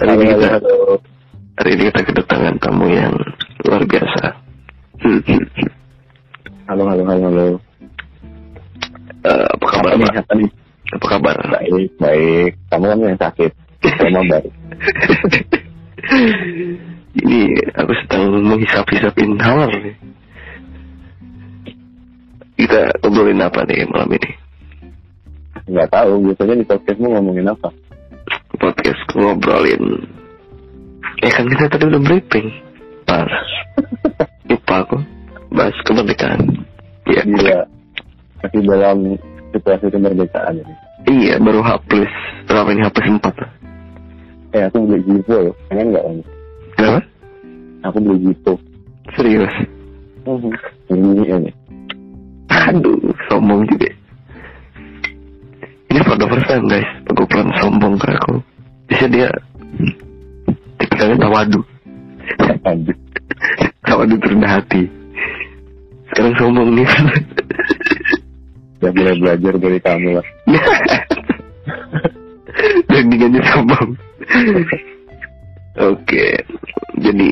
Hari ini kita hari ini kita kedatangan tamu yang luar biasa. Halo, halo, halo, halo. Eh, apa kabar Pak? apa? Apa kabar? Baik, baik. Kamu kan yang sakit. Mau baik. ini aku sedang menghisap-hisapin hal nih. Kita ngobrolin apa nih malam ini? Nggak tahu, biasanya di podcastmu ngomongin apa? Podcast ngobrolin. Eh kan kita tadi udah briefing. Pas. Lupa aku. Bahas kemerdekaan. Iya. Gila. Masih dalam situasi kemerdekaan ini. Iya, baru H plus. Berapa ini H plus 4? Eh, aku beli Gipo loh. Pengen nggak kamu? Kenapa? Aku beli Gipo. Serius? Mhm. Ini ini. Aduh, sombong juga. Ini for the first time guys, pelan sombong ke aku. Bisa dia tipikalnya tawadu. Tawadu terendah hati. Sekarang sombong nih. Ya boleh belajar dari kamu lah. Dan diganti sombong. Oke, jadi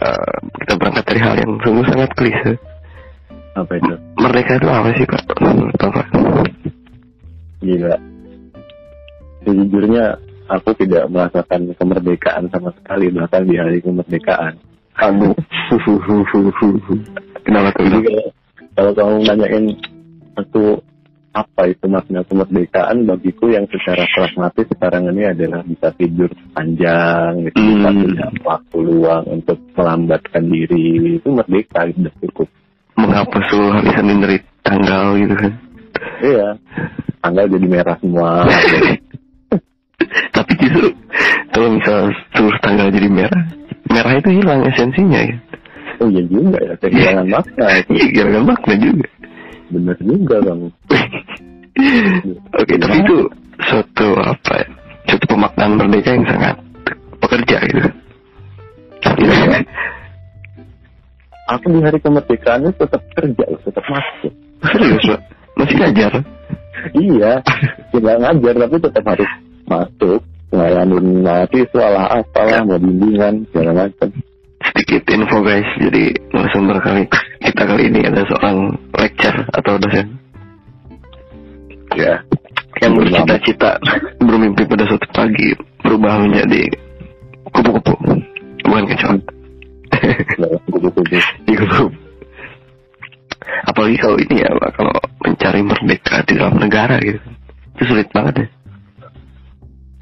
eh, kita berangkat dari hal yang sungguh sangat klise. Apa itu? Merdeka itu apa sih Pak? Bapak? Gila. Sejujurnya aku tidak merasakan kemerdekaan sama sekali bahkan di hari kemerdekaan. Aduh. Kenapa tuh? Kalau, kalau kamu nanyain aku apa itu makna kemerdekaan bagiku yang secara pragmatis sekarang ini adalah bisa tidur panjang gitu, bisa Hmm. punya waktu luang untuk melambatkan diri itu merdeka itu udah cukup Menghapus seluruh harisan dari tanggal gitu kan. iya tanggal jadi merah semua Tapi justru kalau misal seluruh tanggal jadi merah, merah itu hilang esensinya ya. oh iya juga ya kehilangan makna itu Iya, kira makna juga. bener juga kamu Oke, tapi itu suatu apa ya? Suatu pemaknaan merdeka yang sangat pekerja gitu. Iya. aku di hari kemerdekaan itu tetap kerja tetap masuk Serius, Pak? Masih ngajar? iya tidak ngajar tapi tetap harus masuk ngelayanin mahasiswa lah apalah mau bimbingan segala macam. Sedikit info guys, jadi narasumber kali kita kali ini ada seorang lecturer atau dosen. Ya. Yang bercita-cita bermimpi pada suatu pagi berubah menjadi kupu-kupu. Bukan kecoa dalam kubu-kubu di kupu apalagi kalau ini ya kalau mencari merdeka di dalam negara gitu. Itu sulit banget ya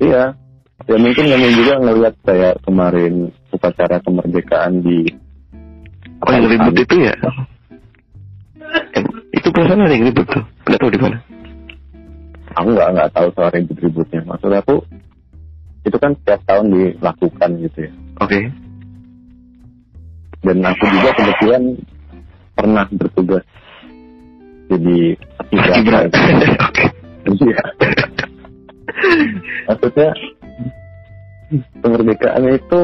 iya. Ya mungkin kamu juga ngelihat kayak kemarin upacara kemerdekaan di oh yang ribut itu ya? Yang, itu perasaan ada yang ribut tuh? Nggak tahu di mana. Aku nggak nggak tahu soal ribut-ributnya. Maksud aku itu kan setiap tahun dilakukan gitu ya. Oke. Dan aku juga kebetulan pernah bertugas jadi beraka oke. Iya. Maksudnya kemerdekaan itu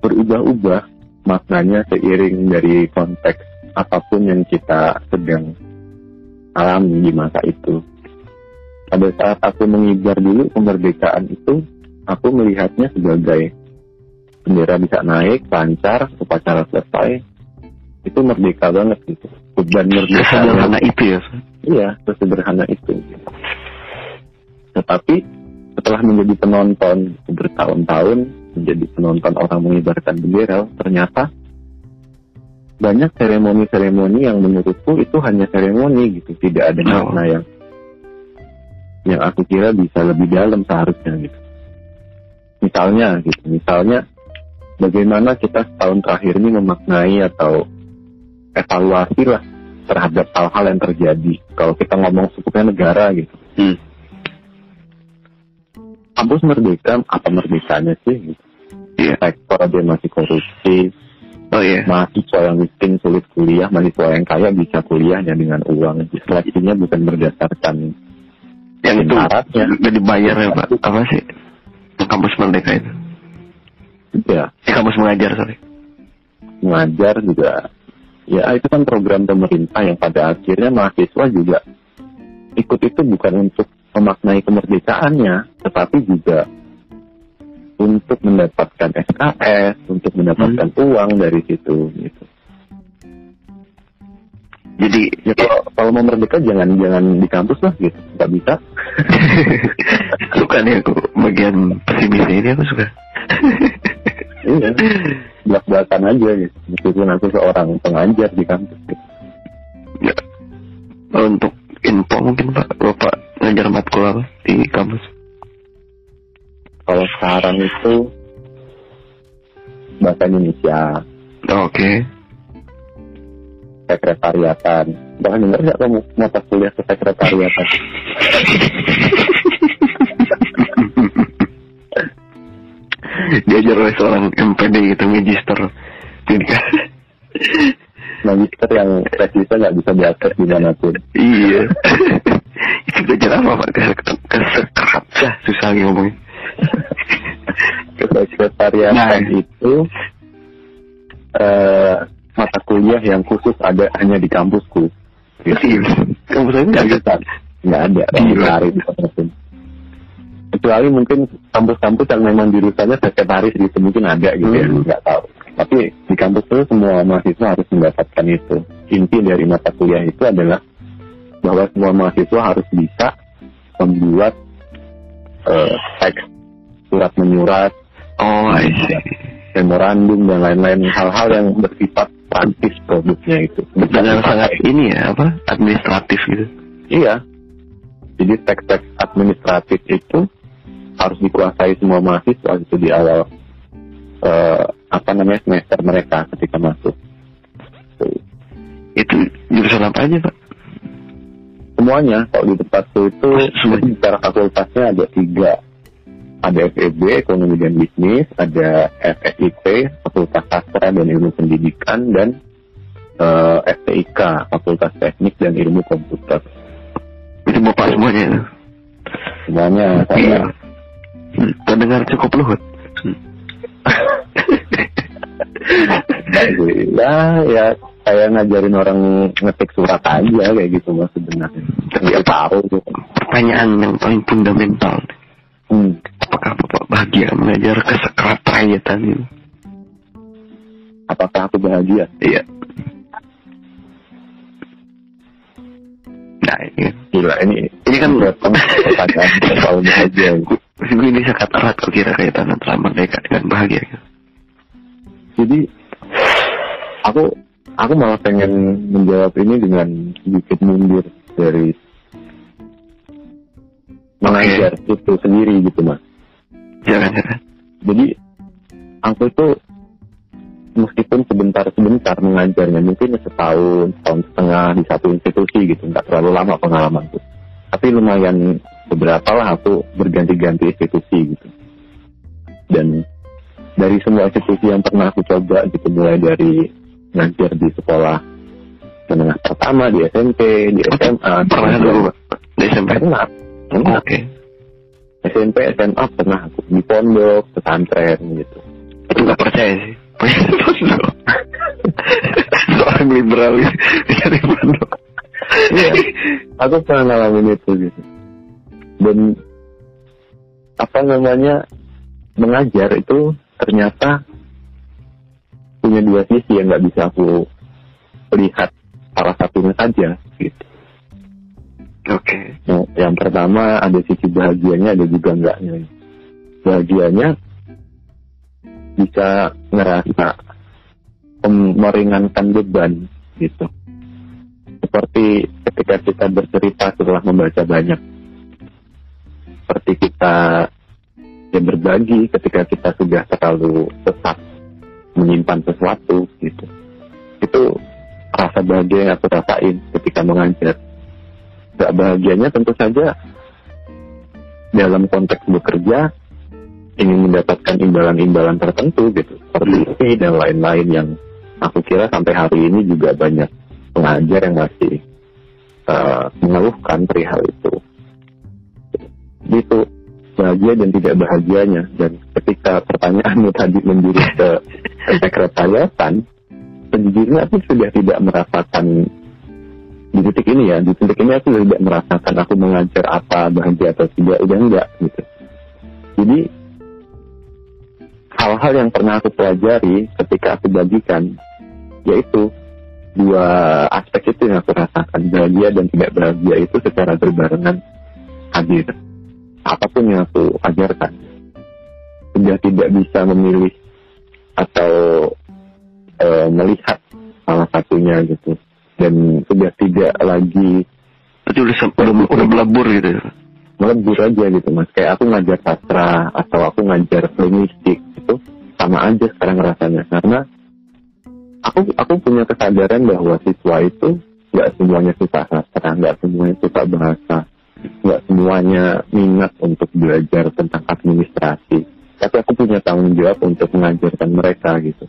berubah-ubah maknanya seiring dari konteks apa pun yang kita sedang alami di masa itu. Pada saat aku mengibar dulu kemerdekaan itu, aku melihatnya sebagai bendera bisa naik, lancar, upacara selesai, itu merdeka banget gitu. Beban merdeka. sederhana itu ya Iya, sesederhana itu. Tetapi setelah menjadi penonton bertahun-tahun, menjadi penonton orang mengibarkan bendera, ternyata banyak seremoni-seremoni yang menurutku itu hanya seremoni gitu, tidak ada Oh. makna yang yang aku kira bisa lebih dalam seharusnya gitu. Misalnya gitu, misalnya bagaimana kita setahun terakhir ini memaknai atau evaluasi lah terhadap hal-hal yang terjadi. Kalau kita ngomong sukupnya negara gitu. hmm. Kampus merdeka, apa merdekanya sih? Iya Sektor dia masih korupsi, oh iya mahasiswa yang miskin sulit kuliah, mahasiswa yang kaya bisa kuliahnya dengan uang. Seleksinya bukan berdasarkan yang itu syaratnya. udah dibayar ya Pak apa sih kampus merdeka itu Ya, eh, kampus mengajar sorry mengajar juga. Ya, itu kan program pemerintah yang pada akhirnya mahasiswa juga ikut itu bukan untuk memaknai kemerdekaannya, tetapi juga untuk mendapatkan SKS, untuk mendapatkan uang dari situ gitu. Jadi Ya kalau kalau mau merdeka jangan jangan di kampus lah gitu, nggak bisa. suka nih aku bagian pesimisnya ini aku suka. Iya, belak belakan aja gitu. Meskipun aku seorang pengajar di kampus. Gitu. Ya. Untuk info mungkin Pak, Bapak ngajar matkul apa di kampus? Kalau sekarang itu bahasa Indonesia, Oke. sekretariatan. Bahkan dengar nggak kamu mata kuliah ke sekretariatan? Diajar oleh seorang MPD gitu, magister. Magister yang teknisnya nggak bisa diakses di mana pun. iya. Belajar apa Pak? Kesekrat. Dah, susah lagi ngomongnya. Ke sekretariatan Nah. itu eh, mata kuliah yang khusus ada hanya di kampusku. Kamu saya nggak ada. Nggak ada kampusku. kecuali mungkin kampus-kampus yang memang jurusannya sekretaris gitu mungkin ada gitu ya Hmm. nggak tahu tapi di kampus itu semua mahasiswa harus mendapatkan itu inti dari mata kuliah itu adalah bahwa semua mahasiswa harus bisa membuat eh, teks surat menyurat Oh, memorandum dan lain-lain hal-hal yang bersifat praktis produknya itu Dan yang sangat ini ya, apa? Administratif gitu. Iya. Jadi teks-teks administratif itu harus dikuasai semua mahasiswa itu di awal eh, apa namanya semester mereka ketika masuk. Tuh. Itu jurusan apa aja, Pak? Semuanya kalau di tempatku itu Semuanya. secara fakultasnya ada tiga. Ada FEB, Ekonomi dan Bisnis, ada FSIP, Fakultas Sastra dan Ilmu Pendidikan, dan eh, FTIK, Fakultas Teknik dan Ilmu Komputer. Itu Bapak semuanya. Semuanya saya Iya. Hmm, Terdengar cukup luhut. Ya ya kayak ngajarin orang ngetik surat aja kayak gitu mas sebenarnya nggak tahu tuh Pertanyaan yang paling fundamental. hmm. Apakah Bapak bahagia mengajar kesekretariatan ini? apakah aku bahagia Iya. Nah, ini, gila ini ini kan datang pertanyaan soal bahagia ini sangat erat kok kira kaitan antara merdeka dengan bahagia. gitu. jadi aku aku malah pengen menjawab ini dengan sedikit mundur dari mengajar itu sendiri gitu mas. Jangan jangan. jadi aku itu meskipun sebentar-sebentar mengajarnya mungkin setahun setahun setengah di satu institusi gitu nggak terlalu lama pengalamanku. Tapi lumayan beberapa lah aku berganti-ganti institusi gitu. Dan dari semua institusi yang pernah aku coba gitu mulai dari ngajar di sekolah menengah pertama di SMP di SMA Pernah dulu? Di SMP? pernah pernah Oke. SMP SMA pernah aku di pondok pesantren gitu Itu nggak percaya sih. Seorang liberal bisa di pondok. Iya, aku pernah ngalamin itu gitu. Dan apa namanya mengajar itu ternyata punya dua sisi yang nggak bisa aku lihat salah satunya saja gitu. Oke. Yang, yang pertama ada sisi bahagianya, ada juga enggaknya. Bahagianya bisa ngerasa meringankan beban gitu. Seperti ketika kita bercerita setelah membaca banyak. Seperti kita ya berbagi ketika kita sudah terlalu sesat menyimpan sesuatu gitu. Itu rasa bahagia yang aku rasain ketika mengajar. Gak bahagianya tentu saja dalam konteks bekerja ingin mendapatkan imbalan-imbalan tertentu gitu. Seperti ini dan lain-lain yang aku kira sampai hari ini juga banyak pengajar yang masih uh, mengeluhkan perihal itu. Gitu bahagia dan tidak bahagianya. Dan ketika pertanyaanmu tadi menjurus ke sekretariatan sejujurnya aku sudah tidak merasakan di titik ini ya. Di titik ini aku tidak merasakan aku mengajar apa bahagia atau tidak. Udah enggak gitu. Jadi hal-hal yang pernah aku pelajari ketika aku bagikan yaitu dua aspek itu yang aku rasakan. Bahagia dan tidak bahagia itu secara berbarengan hadir apa pun yang aku ajarkan sudah tidak bisa memilih atau e, melihat salah satunya gitu. Dan sudah tidak lagi Berarti udah, udah, udah melebur gitu ya? melebur aja gitu mas. Kayak aku ngajar sastra atau aku ngajar linguistik itu sama aja sekarang rasanya. Karena aku aku punya kesadaran bahwa siswa itu nggak semuanya suka sastra, nggak semuanya suka bahasa, nggak semuanya minat untuk belajar tentang administrasi. Tapi aku punya tanggung jawab untuk mengajarkan mereka gitu.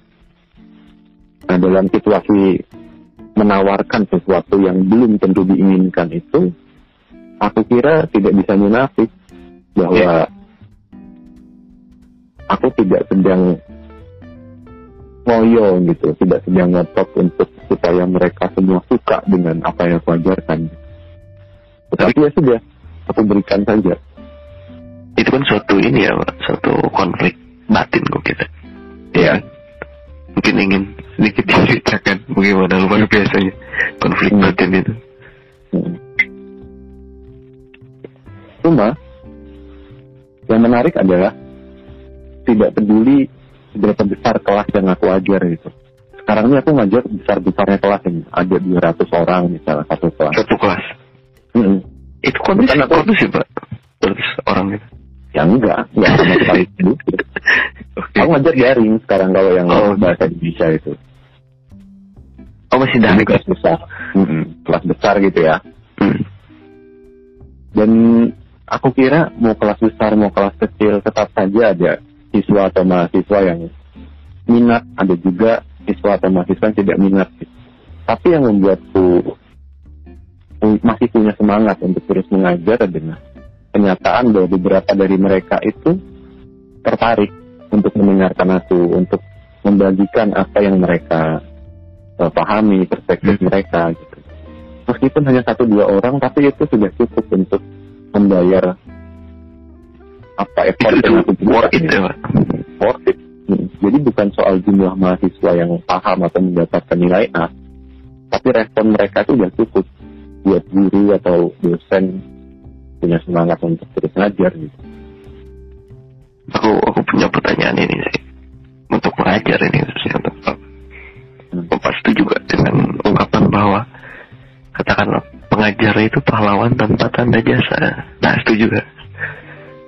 Nah dalam situasi menawarkan sesuatu yang belum tentu diinginkan itu, aku kira tidak bisa munafik bahwa aku tidak sedang ngoyo gitu, tidak sedang ngotot untuk supaya mereka semua suka dengan apa yang aku ajarkan. Tetapi ya sudah, aku berikan saja. Itu kan suatu ini ya, Pak, suatu konflik batin kok kita. Ya. Mungkin ingin sedikit diceritakan bagaimana luar biasanya konflik Hmm. batin itu. Hmm. Cuma yang menarik adalah tidak peduli seberapa besar kelas yang aku ajar gitu. Sekarang ini aku ngajar besar-besarnya kelas ini. Ada 200 orang misalnya satu kelas. Satu kelas. Hmm. Itu kondisi, Bukan aku- kondisi Pak. Terus orang itu. Ya enggak, enggak sama sekali itu. Oke. Aku ngajar daring sekarang kalau yang Oh. bahasa Indonesia itu. Oh masih daring. kelas besar. Hmm, Kelas besar gitu ya. Hmm. Dan aku kira mau kelas besar mau kelas kecil tetap saja ada siswa atau mahasiswa yang minat, ada juga siswa atau mahasiswa yang tidak minat. Tapi yang membuatku masih punya semangat untuk terus mengajar adalah kenyataan bahwa beberapa dari mereka itu tertarik untuk mendengarkan aku, untuk membagikan apa yang mereka eh, pahami, perspektif Hmm. mereka gitu. Meskipun hanya satu dua orang, tapi itu sudah cukup untuk membayar apa effort Itu, yang itu aku worth it ya worth it. Hmm. Jadi bukan soal jumlah mahasiswa yang paham atau mendapatkan nilai A, tapi respon mereka itu sudah cukup buat guru atau dosen punya semangat untuk terus ngajar gitu. Aku aku punya pertanyaan ini sih. Untuk mengajar ini khususnya untuk. Hmm. Bapak setuju juga dengan ungkapan bahwa katakanlah pengajar itu pahlawan tanpa tanda jasa. Nah setuju gak?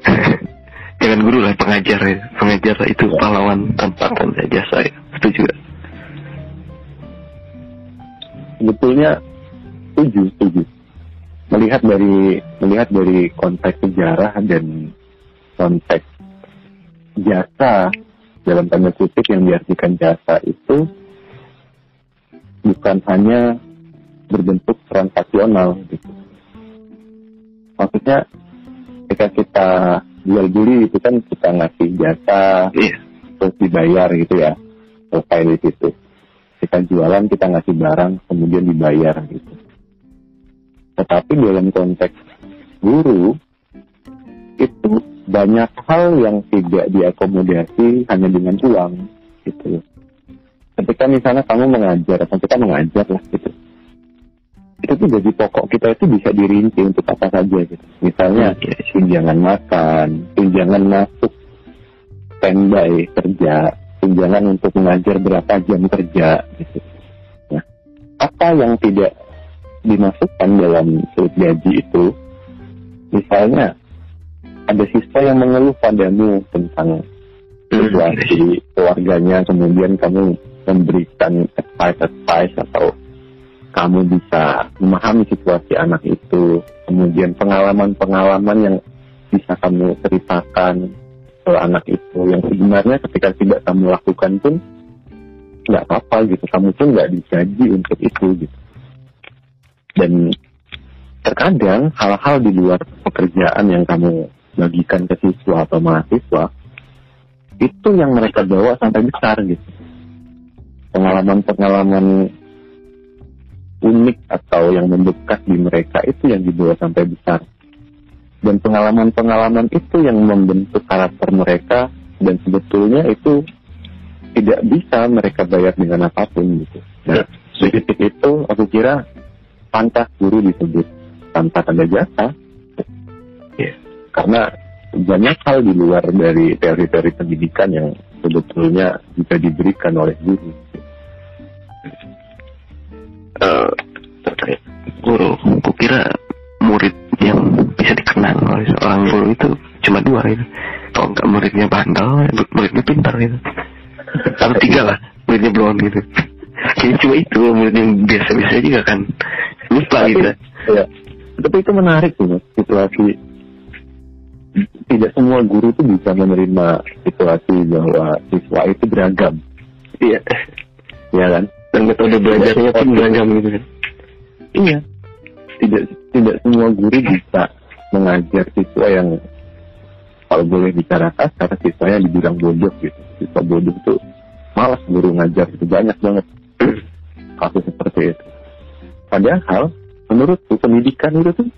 Jangan guru lah pengajar ya. Pengajar itu Ya. pahlawan tanpa tanda jasa ya. Setuju gak? sebetulnya setuju setuju melihat dari melihat dari konteks sejarah dan konteks jasa dalam tanda kutip yang diartikan jasa itu bukan hanya berbentuk transaksional gitu. Maksudnya ketika kita jual beli itu kan kita ngasih jasa Iya. terus dibayar gitu ya selesai di situ kita jualan kita ngasih barang kemudian dibayar gitu tetapi dalam konteks guru itu banyak hal yang tidak diakomodasi hanya dengan uang gitu ketika misalnya kamu mengajar atau kita mengajar lah gitu itu tuh gaji pokok kita itu bisa dirinci untuk apa saja gitu misalnya iya. tunjangan makan, tunjangan masuk standby kerja, tunjangan untuk mengajar berapa jam kerja gitu. Nah, apa yang tidak dimasukkan dalam slip gaji itu, misalnya ada siswa yang mengeluh padamu tentang Hmm, situasi keluarganya, kemudian kamu memberikan advice-advice atau kamu bisa memahami situasi anak itu, kemudian pengalaman-pengalaman yang bisa kamu ceritakan ke anak itu, yang sebenarnya ketika tidak kamu lakukan pun nggak apa-apa gitu, kamu pun nggak digaji untuk itu gitu. Dan terkadang hal-hal di luar pekerjaan yang kamu bagikan ke siswa atau mahasiswa itu yang mereka bawa sampai besar gitu. Pengalaman-pengalaman unik atau yang membekas di mereka itu yang dibawa sampai besar. Dan pengalaman-pengalaman itu yang membentuk karakter mereka dan sebetulnya itu tidak bisa mereka bayar dengan apa pun gitu. Nah, di titik itu aku kira pantas guru disebut tanpa tanda jasa. Iya. Karena banyak hal di luar dari teori-teori pendidikan yang sebetulnya bisa diberikan oleh guru. Terkait guru, kukira murid yang bisa dikenang oleh seorang guru itu cuma dua gitu. Kalau nggak muridnya bandel, muridnya pintar gitu. Atau tiga lah, muridnya blond gitu. Kayaknya cuma itu murid yang biasa-biasa juga kan. Lupa Tapi, gitu. ya, tapi itu menarik tuh situasi tidak semua guru tuh bisa menerima situasi bahwa siswa itu beragam, Iya. ya kan? Dan metode belajarnya pun beragam gitu kan. Iya. Tidak tidak semua guru bisa mengajar siswa yang kalau boleh bicara kasar siswanya dibilang bodoh gitu. Siswa bodoh tuh malas guru ngajar itu banyak banget kasus seperti itu. Padahal menurutku pendidikan itu tuh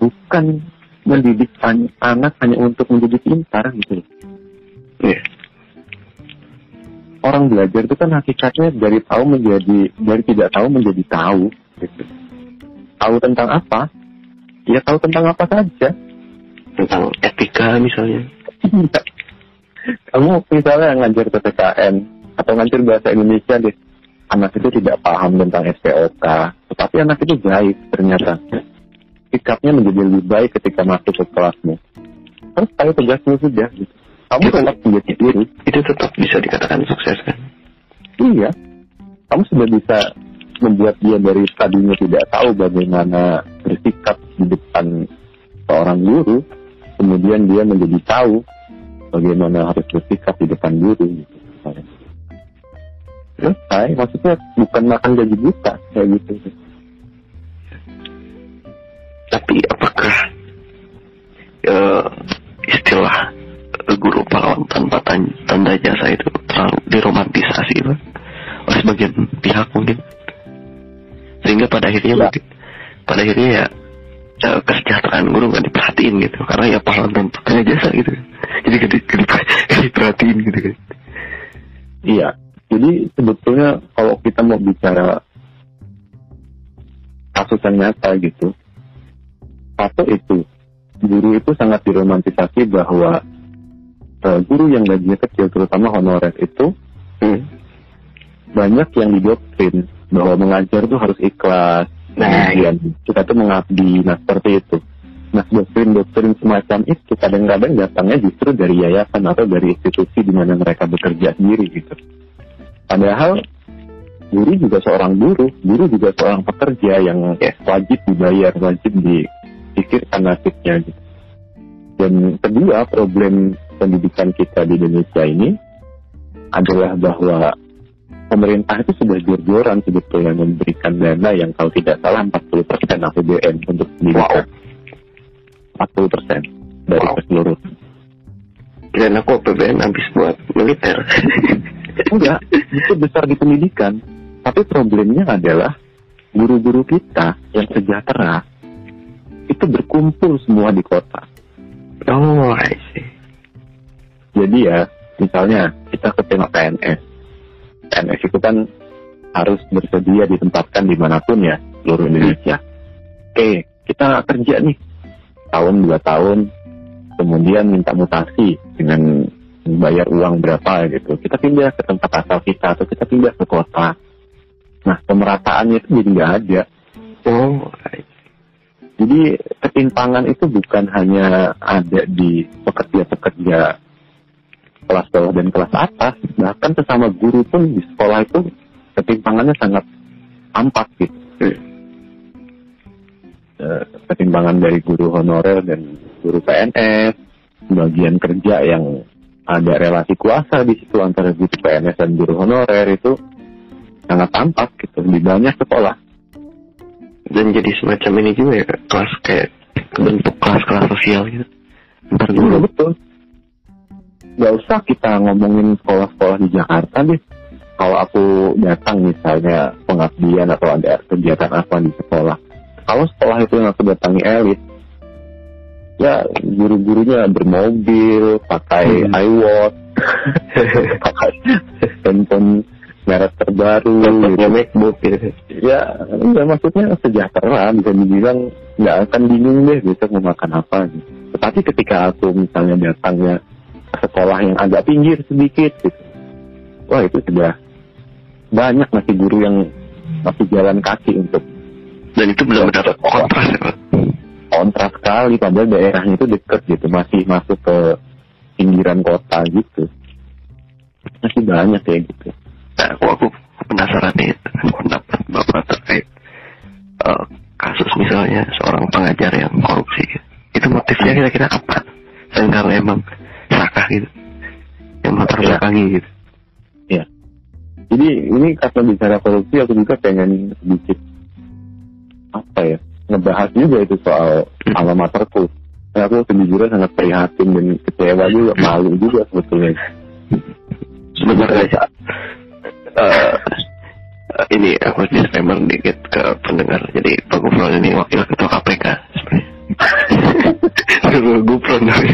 bukan mendidik an- anak hanya untuk menjadi pintar gitu. Iya. Orang belajar itu kan hakikatnya dari tahu menjadi dari tidak tahu menjadi tahu gitu. Tahu tentang apa? Ya tahu tentang apa saja. Tentang etika misalnya. Kamu misalnya ngajar PPKN atau ngajar bahasa Indonesia deh, anak itu tidak paham tentang SPOK, tetapi anak itu baik ternyata. Sikapnya menjadi lebih baik ketika masuk ke kelasmu. Terus tahu tugasmu sudah. Gitu. Kamu Ya, tetap menjadi diri. Itu tetap bisa dikatakan sukses kan. Iya. Kamu sudah bisa membuat dia dari tadinya tidak tahu bagaimana bersikap di depan seorang guru, kemudian dia menjadi tahu bagaimana harus bersikap di depan guru. Gitu. Selesai, maksudnya bukan makan gaji buta kayak gitu. Tapi apakah eh, istilah guru pahlawan tanpa tan- tanda jasa itu terlalu diromantisasi Pak? oleh sebagian pihak mungkin sehingga pada akhirnya Ya. mungkin pada akhirnya ya eh, kesejahteraan guru nggak diperhatiin gitu karena ya pahlawan tanpa tanda jasa gitu jadi gak, di- gak di- gak diperhatiin gitu kan Iya. Jadi sebetulnya kalau kita mau bicara kasus yang nyata gitu, satu itu guru itu sangat diromantisasi bahwa eh, guru yang gajinya kecil, terutama honorer itu hmm. banyak yang didoktrin bahwa mengajar itu harus ikhlas. Nah, kemudian kita tuh mengabdi, nah seperti itu. Nah doktrin-doktrin semacam itu kadang-kadang datangnya justru dari yayasan atau dari institusi di mana mereka bekerja sendiri gitu. Padahal guru juga seorang buruh, guru juga seorang pekerja yang Ya. wajib dibayar, wajib dipikirkan nasibnya gitu. Dan kedua problem pendidikan kita di Indonesia ini adalah bahwa pemerintah itu sudah jor-joran sebetulnya memberikan dana yang kalau tidak salah 40% APBN untuk pendidikan. 40% dari Wow. keseluruhan. Dan aku APBN habis buat militer Enggak, itu besar di pendidikan. Tapi problemnya adalah guru-guru kita yang sejahtera itu berkumpul semua di kota. oh I see Jadi ya, misalnya kita ke tengok PNS. PNS itu kan harus bersedia ditempatkan di mana pun ya, seluruh Indonesia. Oke, kita kerja nih, tahun dua tahun, kemudian minta mutasi dengan bayar uang berapa gitu. Kita pindah ke tempat asal kita atau kita pindah ke kota. Nah, pemerataannya itu jadi nggak ada. oh. Jadi ketimpangan itu bukan hanya ada di pekerja-pekerja kelas bawah dan kelas atas, bahkan sesama guru pun di sekolah itu ketimpangannya sangat tampak gitu. Hmm. Eh, Ketimpangan dari guru honorer dan guru PNS, bagian kerja yang ada relasi kuasa di situ antara guru PNS dan guru honorer itu sangat tampak gitu di banyak sekolah. dan jadi semacam ini juga ya kelas kayak bentuk kelas-kelas sosial gitu ntar Iya dulu betul. Gak usah kita ngomongin sekolah-sekolah di Jakarta deh. Kalau aku datang misalnya pengabdian atau ada kegiatan apa di sekolah. Kalau sekolah itu yang aku datangi elit, ya guru-gurunya bermobil, pakai Hmm. iWatch, pakai handphone merek terbaru gitu. MacBook gitu. ya ya maksudnya sejahtera bisa dibilang nggak akan bingung deh besok mau makan apa gitu. tetapi ketika aku misalnya datangnya sekolah yang agak pinggir sedikit gitu wah itu sudah banyak masih guru yang masih jalan kaki untuk Dan itu benar-benar kontras ya Pak. Kontrak sekali padahal daerahnya itu deket gitu masih masuk ke pinggiran kota gitu masih banyak ya gitu Nah, aku, aku penasaran nih pendapat Bapak terkait eh, kasus misalnya seorang pengajar yang korupsi. gitu. Itu motifnya kira-kira apa? Selain karena emang sakah gitu. Yang latar Ya. belakangi gitu. jadi ini karena bicara korupsi aku juga pengen sedikit apa ya ngebahas juga itu soal alma materku. Nah, aku sejujurnya sangat prihatin dan kecewa juga malu juga sebetulnya. Sebenarnya eh, eh, ini aku disclaimer dikit ke pendengar. Jadi Pak Gufron ini wakil ketua KPK sebenarnya. Aduh, Gufron tapi.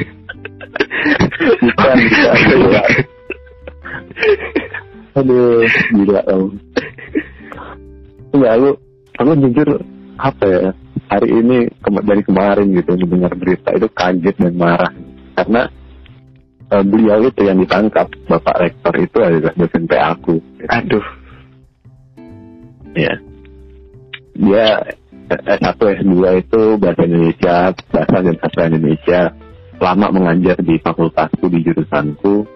bukan. aduh gila kamu Enggak, aku aku jujur apa ya hari ini kema- dari kemarin gitu mendengar berita itu kaget dan marah. Karena eh, beliau itu yang ditangkap bapak rektor itu adalah dosen PA aku Aduh. ya dia S1 S2 itu bahasa Indonesia bahasa dan sastra Indonesia. Lama mengajar di fakultasku di jurusanku.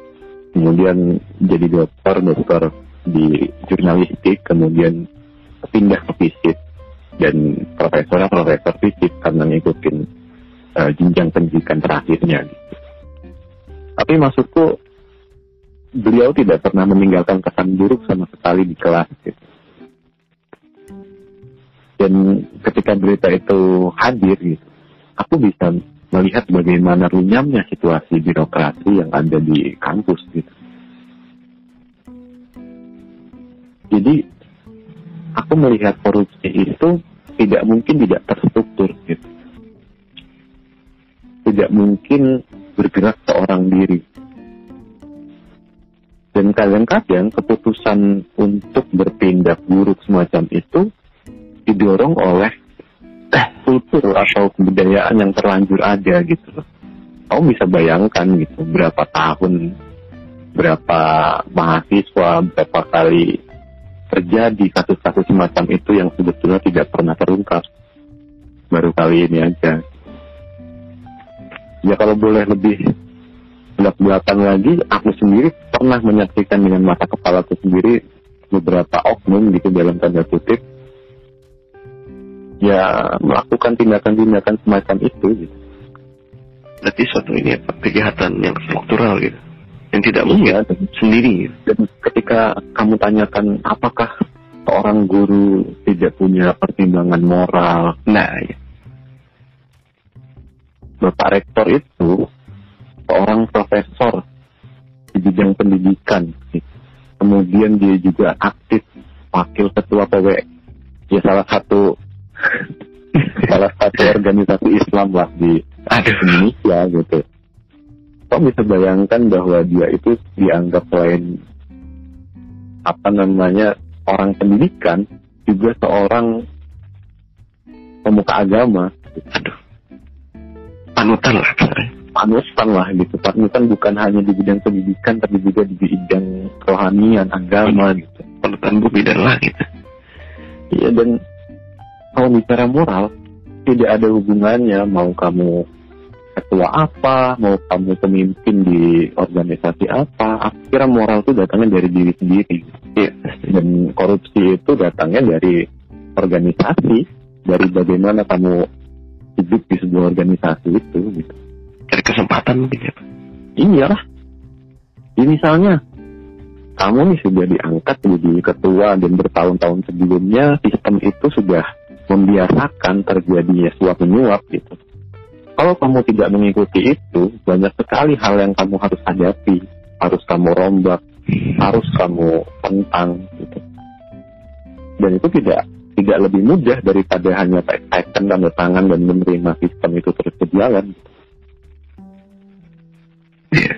Kemudian jadi dokter dokter di jurnalistik kemudian pindah ke fisik dan profesornya profesor fisik karena ngikutin eh, jenjang pendidikan terakhirnya gitu. tapi maksudku beliau tidak pernah meninggalkan kesan buruk sama sekali di kelas gitu dan ketika berita itu hadir gitu, aku bisa melihat bagaimana runyamnya situasi birokrasi yang ada di kampus gitu. Jadi aku melihat korupsi itu tidak mungkin tidak terstruktur gitu. Tidak mungkin bergerak seorang diri. Dan kadang-kadang keputusan untuk bertindak buruk semacam itu didorong oleh eh, kultur atau kebudayaan yang terlanjur ada gitu. Kamu bisa bayangkan gitu berapa tahun, berapa mahasiswa, berapa kali terjadi kasus-kasus semacam itu yang sebetulnya tidak pernah terungkap. Baru kali ini aja. Ya kalau boleh lebih belak-belakan lagi, aku sendiri pernah menyaksikan dengan mata kepalaku sendiri beberapa oknum gitu dalam tanda kutip ya melakukan tindakan-tindakan semacam itu gitu. Berarti suatu ini apa, kejahatan yang struktural gitu. Yang tidak mungkin Iya, sendiri dan ketika kamu tanyakan apakah seorang guru tidak punya pertimbangan moral, Nah, ya. Bapak Rektor itu seorang profesor di bidang pendidikan. Kemudian dia juga aktif wakil ketua PW. Ya salah satu salah satu organisasi Islam lah di aduh. Indonesia gitu. Kok bisa bayangkan bahwa dia itu dianggap selain apa namanya orang pendidikan juga seorang pemuka agama Aduh. Panutan lah panutan lah gitu panutan bukan hanya di bidang pendidikan tapi juga di bidang kerohanian agama gitu Panutan bumi dan langit. iya dan kalau bicara moral tidak ada hubungannya mau kamu ketua apa mau kamu pemimpin di organisasi apa aku kira moral itu datangnya dari diri sendiri dan korupsi itu datangnya dari organisasi dari bagaimana kamu hidup di sebuah organisasi itu gitu Cari kesempatan mungkin ya. Pak. Iyalah. Ini misalnya kamu nih sudah diangkat menjadi ketua dan bertahun-tahun sebelumnya sistem itu sudah membiasakan terjadinya suap menyuap gitu. Kalau kamu tidak mengikuti itu, banyak sekali hal yang kamu harus hadapi, harus kamu rombak, harus kamu tentang gitu. Dan itu tidak tidak lebih mudah daripada hanya tekan tanda tangan dan menerima sistem itu terus berjalan. Iya.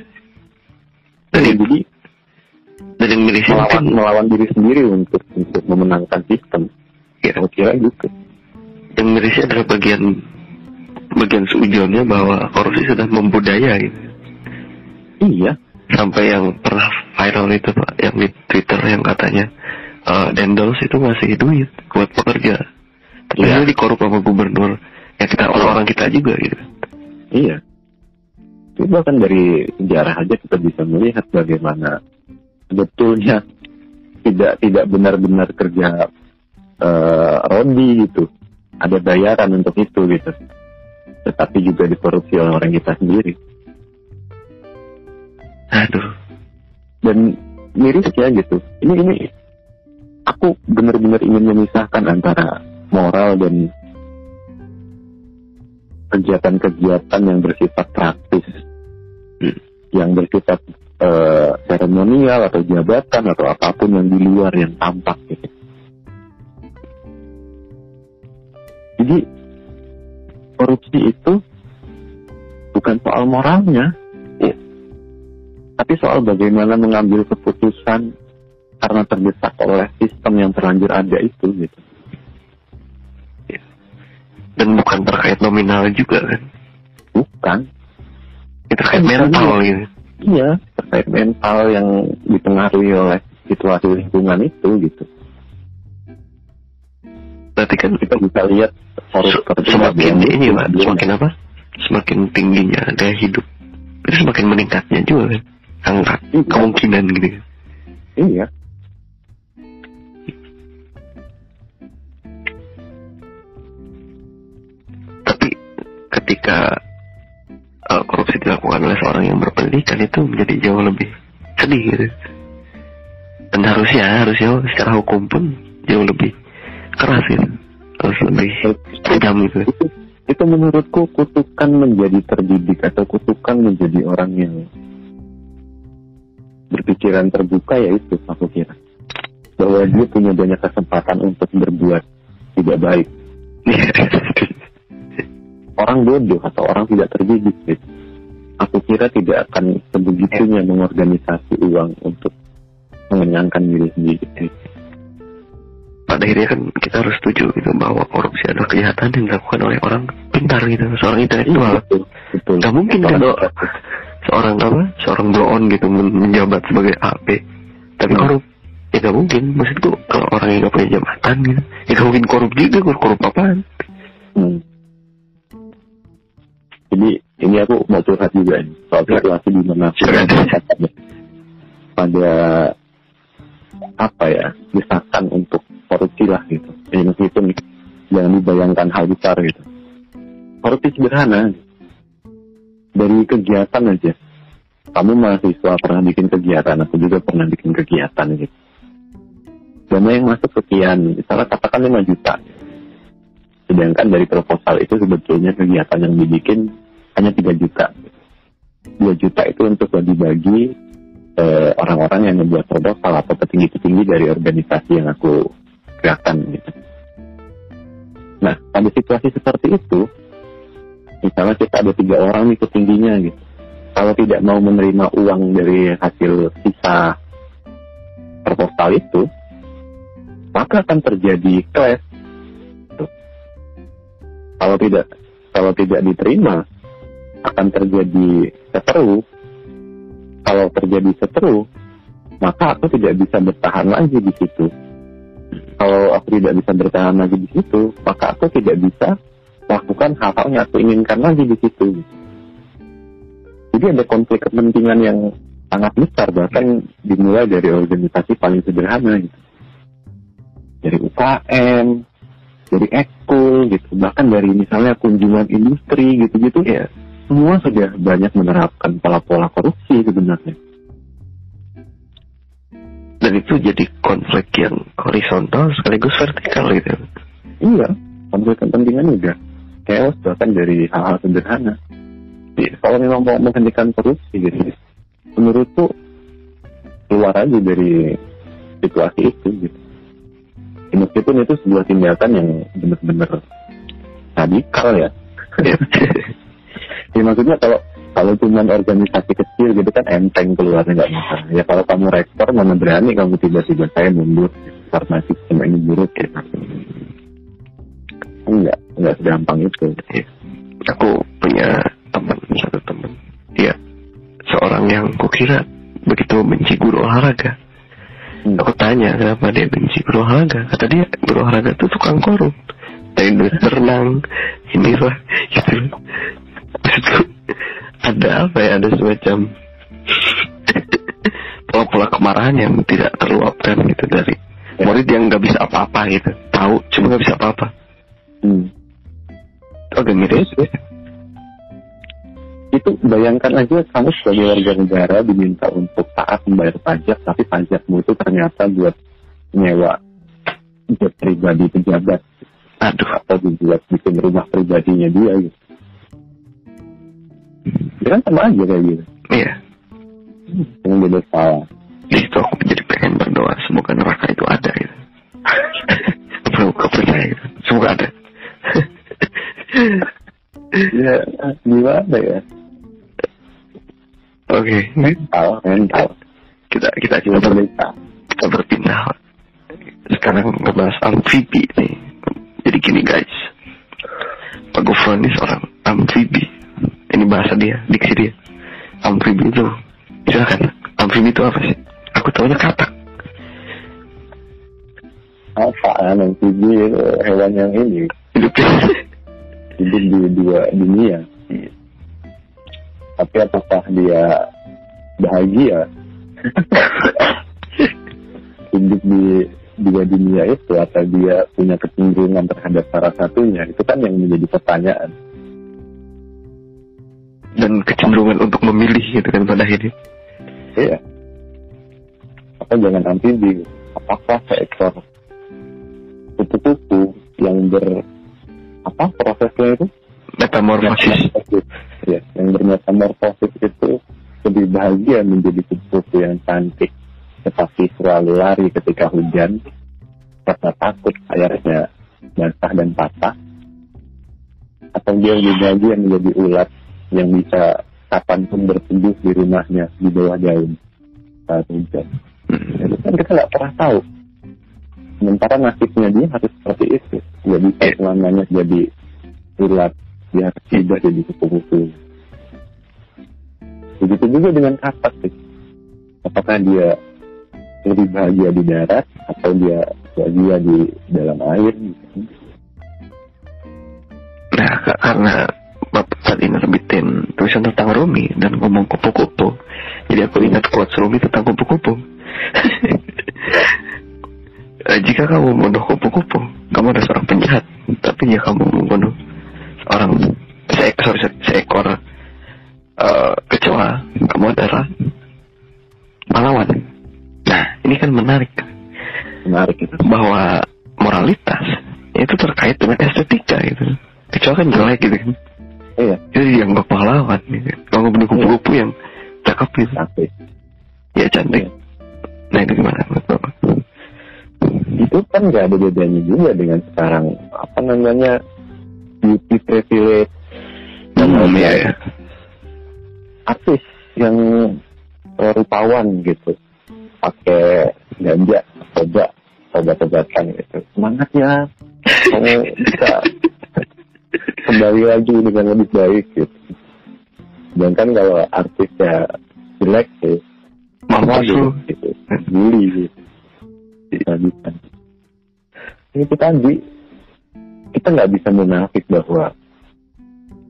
Dan melawan mungkin melawan diri sendiri untuk untuk memenangkan sistem. ya, Aku kira gitu. yang mirisnya adalah bagian bagian seujonnya bahwa korupsi sudah membudaya gitu. Iya. sampai yang pernah viral itu pak yang di Twitter yang katanya eh, dendels itu ngasih duit buat pekerja ternyata Iya. dikorup sama gubernur ya kita orang-orang kita juga gitu Iya. Itu bahkan dari sejarah aja kita bisa melihat bagaimana sebetulnya tidak tidak benar-benar kerja eh, rondi gitu. Ada bayaran untuk itu gitu. Tetapi juga dikorupsi oleh orang kita sendiri. aduh Dan miris ya gitu. Ini ini aku benar-benar ingin memisahkan antara moral dan kegiatan-kegiatan yang bersifat praktis, Hmm. yang bersifat seremonial atau jabatan atau apa pun yang di luar yang tampak gitu. Jadi korupsi itu bukan soal moralnya, ya. tapi soal bagaimana mengambil keputusan karena terdesak oleh sistem yang terlanjur ada itu gitu. dan bukan terkait nominal juga kan Bukan, itu terkait Kan mental gitu iya terkait mental yang dipengaruhi oleh situasi lingkungan itu gitu. berarti kan Kita bisa lihat itu semakin ini pak semakin apa? Semakin tingginya daya hidup. Itu semakin meningkatnya juga kan? Angka Iya. kemungkinan gitu Iya. tapi ketika uh, korupsi dilakukan oleh seorang yang berpendidikan itu menjadi jauh lebih sedih gitu. Dan harusnya harusnya secara hukum pun jauh lebih keras gitu. harus lebih tajam gitu itu. Itu menurutku kutukan menjadi terdidik atau kutukan menjadi orang yang berpikiran terbuka ya itu aku kira. Bahwa dia punya banyak kesempatan untuk berbuat tidak baik. Orang bodoh atau orang tidak terdidik gitu. aku kira tidak akan sebegitunya mengorganisasi uang untuk mengenyangkan diri sendiri pada akhirnya kan kita harus setuju gitu bahwa korupsi adalah kejahatan yang dilakukan oleh orang pintar gitu seorang intelektual. Betul betul. Nggak mungkin kan seorang apa seorang blow on gitu men- menjabat sebagai AP tapi Hmm. korup ya nggak mungkin. Maksudku kalau orang yang nggak punya jabatan gitu ya nggak mungkin korup juga korup, korup apaan? Hmm. Jadi ini aku mau curhat juga nih soal situasi di mana pada, pada apa ya desakan untuk korupsi lah gitu. Jadi meskipun jangan dibayangkan hal besar gitu. Korupsi sederhana dari kegiatan aja. Kamu mahasiswa pernah bikin kegiatan, aku juga pernah bikin kegiatan gitu. Dana yang masuk sekian, misalnya katakan 5 juta. Sedangkan dari proposal itu sebetulnya kegiatan yang dibikin hanya 3 juta. 2 juta itu untuk bagi-bagi eh, orang-orang yang membuat proposal atau petinggi-petinggi dari organisasi yang aku gerakan gitu. Nah, pada situasi seperti itu, misalnya kita ada tiga orang nih petingginya gitu. Kalau tidak mau menerima uang dari hasil sisa proposal itu, maka akan terjadi clash kalau tidak kalau tidak diterima akan terjadi seteru kalau terjadi seteru maka aku tidak bisa bertahan lagi di situ kalau aku tidak bisa bertahan lagi di situ maka aku tidak bisa lakukan hal-hal yang aku inginkan lagi di situ. Jadi ada konflik kepentingan yang sangat besar bahkan dimulai dari organisasi paling sederhana gitu. Dari UKM dari ekskul gitu bahkan dari misalnya kunjungan industri gitu-gitu ya semua sudah banyak menerapkan pola-pola korupsi sebenarnya dan itu jadi konflik yang horizontal sekaligus vertikal gitu. Iya konflik kepentingan juga. Chaos bahkan dari hal-hal sederhana. Jadi, kalau memang mau menghentikan korupsi gitu menurutku keluar aja dari situasi itu gitu. Ya, meskipun itu sebuah tindakan yang benar-benar radikal ya. Ya. Ya maksudnya kalau kalau cuma organisasi kecil gitu kan enteng keluarnya nggak masalah ya kalau kamu rektor mana berani kamu tiba-tiba saya mundur karena sistem ini buruk gitu enggak enggak segampang itu Iya. Aku punya teman satu teman. Dia seorang yang kukira begitu benci guru olahraga. Hmm. Aku tanya kenapa dia benci guru olahraga. Kata dia guru olahraga itu tukang korup. Dari duit berenang, inilah, gitu. Ada apa ya, ada semacam pola-pola kemarahan yang tidak terluapkan gitu dari murid yang nggak bisa apa-apa gitu. Tahu, cuma nggak bisa apa-apa. Hmm. Agak miris. itu bayangkan aja kamu sebagai warga negara diminta untuk taat membayar pajak tapi pajakmu itu ternyata buat nyewa jet pribadi pejabat Aduh, atau dibuat bikin rumah pribadinya dia gitu. Dia kan sama aja kayak gitu. iya. Yang beda salah. di situ aku jadi pengen berdoa semoga neraka itu ada gitu perlu kau percaya gitu semoga ada Ya gimana ya? oke Mental, mental. kita kita kita, ber, berdeka. kita berpindah sekarang ngebahas amfibi nih jadi gini guys Pak Gufron ini seorang amfibi ini bahasa dia diksi dia. Amfibi itu silakan. Amfibi itu apa sih? Aku tahunya katak. Apa amfibi itu? Hewan yang ini. Hidupnya hidup di dua dunia. Tapi apakah dia bahagia? Hidup di dua dunia itu atau dia punya kecenderungan terhadap salah satunya? Itu kan yang menjadi pertanyaan. Dan kecenderungan untuk memilih gitu kan pada akhirnya Iya. Apa jangan amfibi? Apakah seekor kupu-kupu yang ber apa prosesnya itu? metamorfosis Metamorfosis. Ya, yang bermetamorfosis itu lebih bahagia menjadi kupu-kupu yang cantik, tetapi selalu lari ketika hujan karena takut airnya basah dan patah. Atau dia lebih bahagia menjadi ulat yang bisa kapan pun berteduh di rumahnya di bawah daun saat hujan. Hmm. Itu kan kita nggak pernah tahu. Sementara nasibnya dia harus seperti itu. Bisa selamanya jadi ulat. Dia harus tidak jadi kupu-kupu. Begitu juga dengan katak sih. Apakah dia lebih bahagia di darat atau dia bahagia di dalam air? Nah, ka- karena saat ini terbitin tulisan tentang Rumi dan ngomong kupu-kupu. Jadi aku ingat quotes Rumi tentang kupu-kupu. Eh, Jika kamu membunuh kupu-kupu, kamu adalah seorang penjahat. Tapi jika kamu membunuh seorang seekor, sorry, seekor eh, kecoa, kamu adalah pahlawan. Nah, ini kan menarik Menarik itu. bahwa moralitas itu terkait dengan estetika gitu. Kecoa kan jelek gitu kan. Iya, Jadi dianggap pahlawan gitu. Kalau ngebunuh kupu-kupu yang cakep gitu. tapi Ya cantik. Nah itu gimana menurut Bapak? itu kan nggak ada bedanya juga dengan sekarang apa namanya beauty privilege Hmm, lain-lain. iya, iya. artis yang rupawan gitu pakai ganja coba obat-obatan gitu semangat ya kamu bisa kembali lagi dengan lebih baik gitu sedangkan kalau artisnya jelek sih Mampus gitu, lu. gitu. bully gitu bisa itu tadi kita nggak bisa munafik bahwa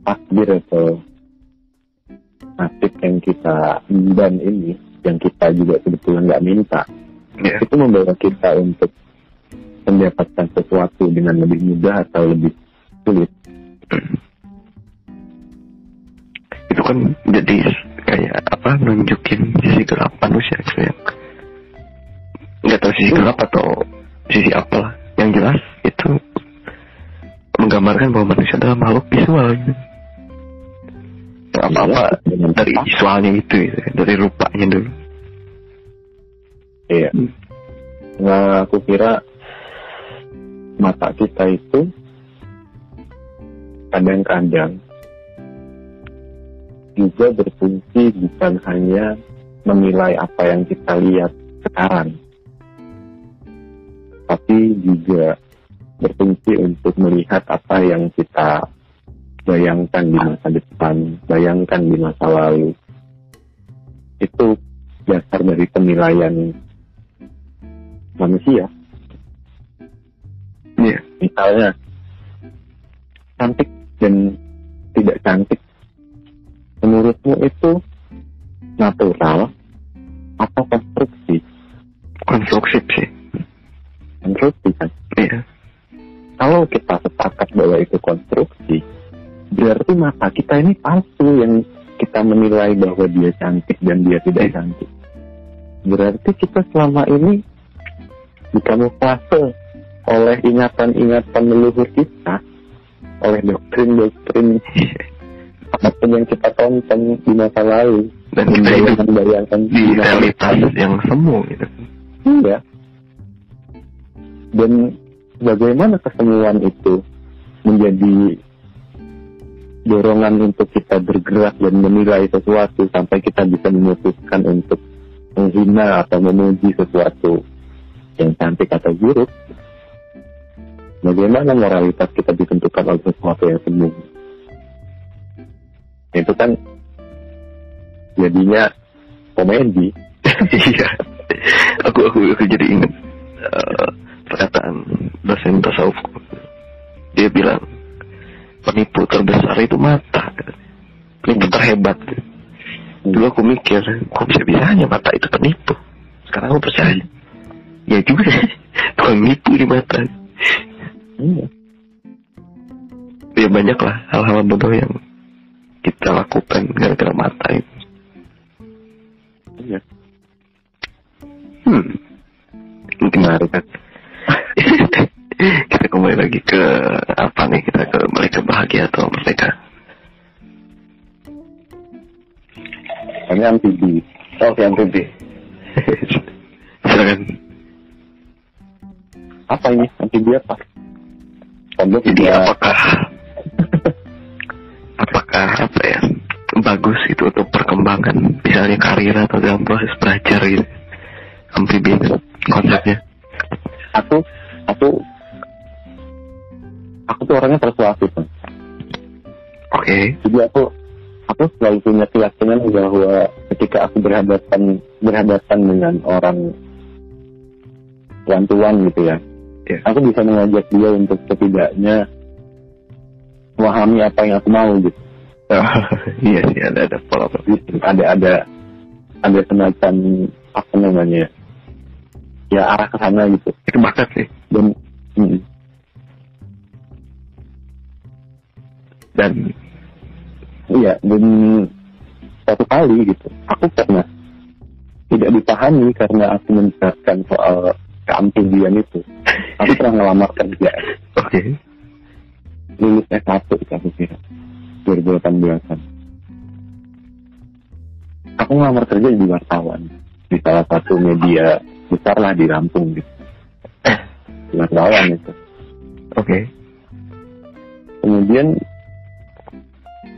takdir atau nasib yang kita emban ini yang kita juga sebetulnya nggak minta Ya. itu membawa kita untuk mendapatkan sesuatu dengan lebih mudah atau lebih sulit Itu kan jadi kayak apa nunjukin sisi gelap manusia gitu ya. Nggak tahu sisi gelap atau sisi apalah. Yang jelas itu menggambarkan bahwa manusia adalah makhluk visual gitu. Yang Iya, dengan dari visualnya itu gitu, ya, dari rupanya dulu. Iya. Hmm. Nah, aku kira mata kita itu kadang-kadang juga berfungsi bukan hanya menilai apa yang kita lihat sekarang, tapi juga berfungsi untuk melihat apa yang kita bayangkan di masa depan, bayangkan di masa lalu. Itu dasar dari penilaian manusia. Iya. Misalnya, cantik dan tidak cantik, menurutmu itu natural atau konstruksi? Konstruksi sih. Konstruksi kan? Iya. Kalau kita sepakat bahwa itu konstruksi, berarti mata kita ini palsu yang kita menilai bahwa dia cantik dan dia tidak cantik. Berarti kita selama ini dikamuflase oleh ingatan-ingatan leluhur kita, oleh doktrin-doktrin apa pun yang kita tonton di masa lalu. Dan kita hidup membayangkan di realitas yang semu gitu. Iya. Dan bagaimana kesemuan itu menjadi dorongan untuk kita bergerak dan menilai sesuatu sampai kita bisa memutuskan untuk menghina atau memuji sesuatu yang cantik atau buruk. Bagaimana moralitas kita ditentukan oleh sesuatu yang semu? Itu kan jadinya komedi. Iya. aku aku aku jadi ingat eh, perkataan dosen tasawufku. Dia bilang penipu terbesar itu mata. Penipu terhebat. Dulu aku mikir, kok bisa bisanya mata itu penipu? Sekarang aku percaya. Ya juga, tukang nipu di mata. Iya. Ya banyak lah hal-hal bodoh yang kita lakukan gara-gara mata itu. Iya. Hmm. Mungkin menarik kan? kita kembali lagi ke apa nih? Kita ke mereka bahagia atau merdeka? Kami amfibi. Oke, amfibi. Silakan. Apa ini? Amfibi apa? Pondok Jadi juga apakah apakah apa ya bagus itu untuk perkembangan misalnya karir atau dalam proses belajar gitu? Amfibi itu konsepnya. Aku aku aku tuh orangnya persuasif kan. oke. Jadi aku aku selalu punya keyakinan bahwa ketika aku berhadapan berhadapan dengan orang tuan-tuan gitu ya, Iya. aku bisa mengajak dia untuk setidaknya memahami apa yang aku mau gitu. iya sih ada ada pola Gitu. Ada ada ada semacam apa namanya ya arah ke sana gitu. itu bakat sih Dan mm, dan Iya, dan satu kali gitu, aku pernah tidak dipahami karena aku membicarakan soal keamfibian itu. Aku pernah ngelamar kerja, oke lulus S1 itu aku kira, 2018-an. Aku ngelamar kerja di wartawan, di salah satu media besar lah di Lampung gitu. Di wartawan itu. oke Kemudian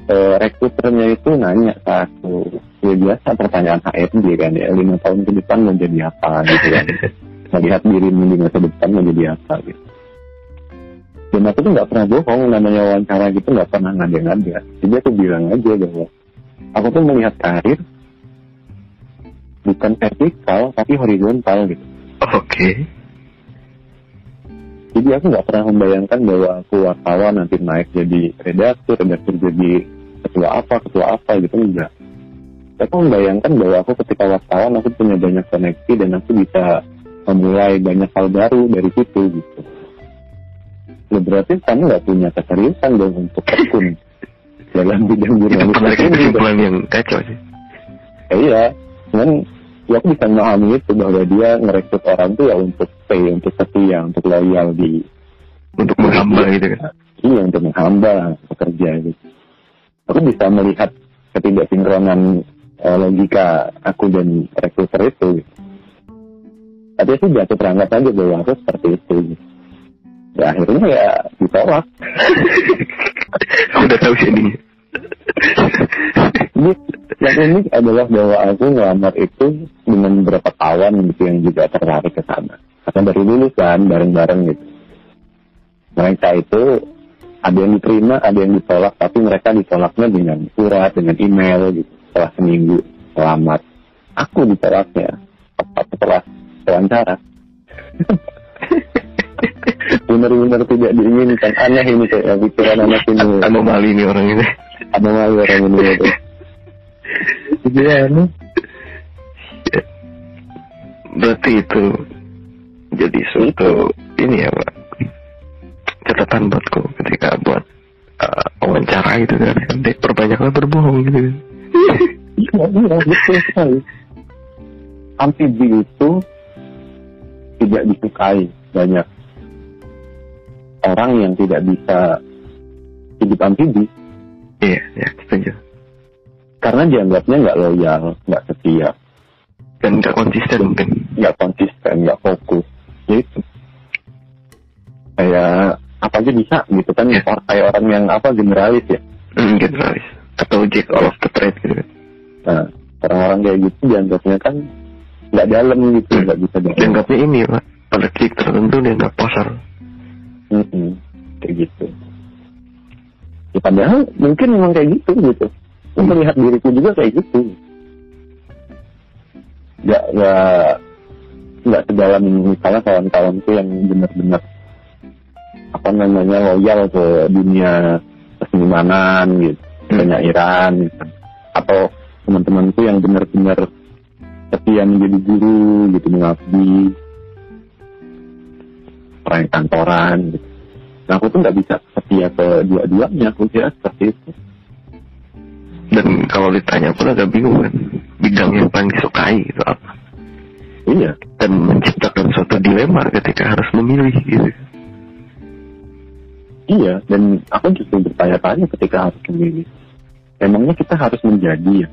eh, rekruternya itu nanya aku, ya biasa pertanyaan HRD kan ya, lima tahun ke depan mau jadi apa gitu kan. Melihat dirimu di masa depan mau jadi apa gitu. Dan aku tuh nggak pernah bohong, namanya wawancara gitu nggak pernah ngada-ngada. Jadi aku bilang aja bahwa aku tuh melihat karir bukan vertikal tapi horizontal gitu. oke Jadi aku nggak pernah membayangkan bahwa aku wartawan nanti naik jadi redaktur, redaktur jadi ketua apa, ketua apa gitu enggak. Aku membayangkan bahwa aku ketika wartawan aku punya banyak koneksi dan aku bisa memulai banyak hal baru dari situ gitu. Nah, berarti kamu nggak punya keseriusan dong untuk tekun dalam bidang jurnalistik ini. kesimpulan yang kacau sih Ya, iya, cuman ya aku bisa memahami itu bahwa dia ngerekrut orang tuh ya untuk stay, untuk setia, untuk loyal di untuk menghamba gitu kan Iya untuk menghamba pekerja gitu. Aku bisa melihat ketidaksinkronan eh, logika aku dan rekruter itu. Gitu. Tapi aku jatuh perangkat aja bahwa aku seperti itu. Ya akhirnya ya ditolak. udah tahu sih ini Jadi yang unik adalah bahwa aku ngelamar itu dengan beberapa kawan gitu yang juga tertarik ke sana. Karena baru lulus kan bareng-bareng gitu. Mereka itu ada yang diterima, ada yang ditolak, tapi mereka ditolaknya dengan surat, dengan email gitu. Setelah seminggu selamat. Aku ditolaknya tepat setelah wawancara. Benar-benar tidak diinginkan. Aneh ini kayak pikiran anak ini. Anomali ini orang ini. Anomali orang ini gitu. Gimana? Berarti itu jadi suatu ini ya Pak catatan buatku ketika buat uh, wawancara gitu kan nanti perbanyaklah berbohong gitu Iya, iya, betul sekali. Amfibi itu tidak disukai banyak orang yang tidak bisa hidup amfibi iya ya setuju karena dianggapnya nggak loyal, nggak setia, dan nggak konsisten mungkin nggak konsisten, nggak fokus. Gitu. Kayak apa aja bisa gitu kan Iya. Or- kayak orang yang apa generalis ya. hmm, generalis atau jack all of the trade gitu Nah, orang-orang kayak gitu dianggapnya kan nggak dalam gitu, nggak bisa dalam. dianggapnya ini Pak pada titik tertentu dianggap posar Mm-mm, kayak gitu. Ya, padahal mungkin memang kayak gitu gitu. Aku melihat diriku juga kayak gitu. Gak gak nggak sedalam misalnya kawan-kawanku yang benar-benar apa namanya loyal ke dunia kesenimanan gitu, Hmm. penyairan gitu. Atau teman-temanku yang benar-benar setia menjadi guru gitu mengabdi orang kantoran gitu. Nah aku tuh nggak bisa setia ke dua-duanya, aku kira seperti itu. dan kalau ditanya pun agak bingung kan bidang yang paling disukai itu apa Iya, dan menciptakan suatu dilema ketika harus memilih gitu iya. Dan aku justru bertanya-tanya ketika harus memilih. Memangnya kita harus menjadi ya?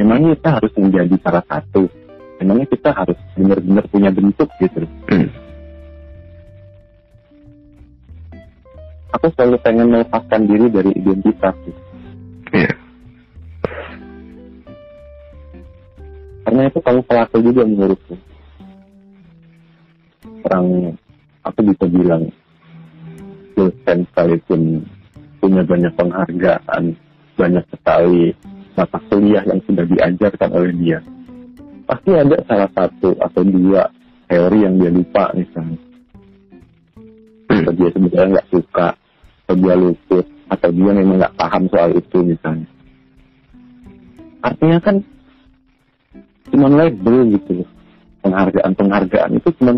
Memangnya kita harus menjadi salah satu? Memangnya kita harus benar-benar punya bentuk gitu? hmm. Aku selalu pengen melepaskan diri dari identitas gitu. iya Karena itu kamu pelaku juga menurutku. Orang, aku bisa bilang, dosen sekalipun punya banyak penghargaan, banyak sekali mata kuliah yang sudah diajarkan oleh dia. Pasti ada salah satu atau dua teori yang dia lupa misalnya. Atau dia sebenarnya nggak suka, atau dia luput, atau dia memang nggak paham soal itu misalnya. Artinya kan cuma label gitu. Penghargaan-penghargaan itu cuma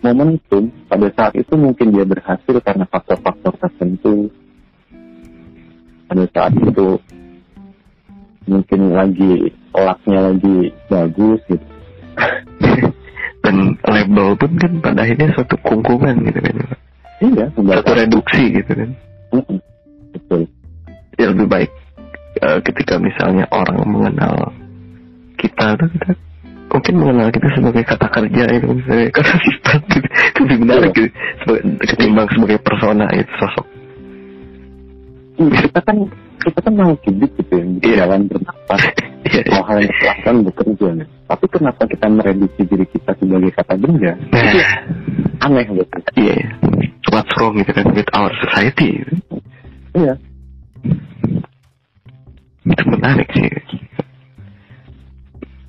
momentum. Pada saat itu mungkin dia berhasil karena faktor-faktor tertentu. Pada saat itu mungkin lagi kolaknya lagi bagus gitu. dan label pun kan pada akhirnya suatu kungkungan gitu kan Iya, satu reduksi gitu kan Mm-mm. Betul. ya lebih baik eh, ketika misalnya orang mengenal kita tuh kita mungkin mengenal kita sebagai kata kerja itu sebagai kata sifat gitu itu lebih menarik gitu sebagai, ketimbang sebagai persona itu sosok Iya, kita kan kita kan mau hidup gitu ya, Iya. jalan bernafas, iya iya. mau hal yang silahkan bekerja. nih. Tapi kenapa kita mereduksi diri kita sebagai kata benda? nah Itu aneh gitu. iya iya. what's wrong gitu kan with our society. Iya. itu menarik sih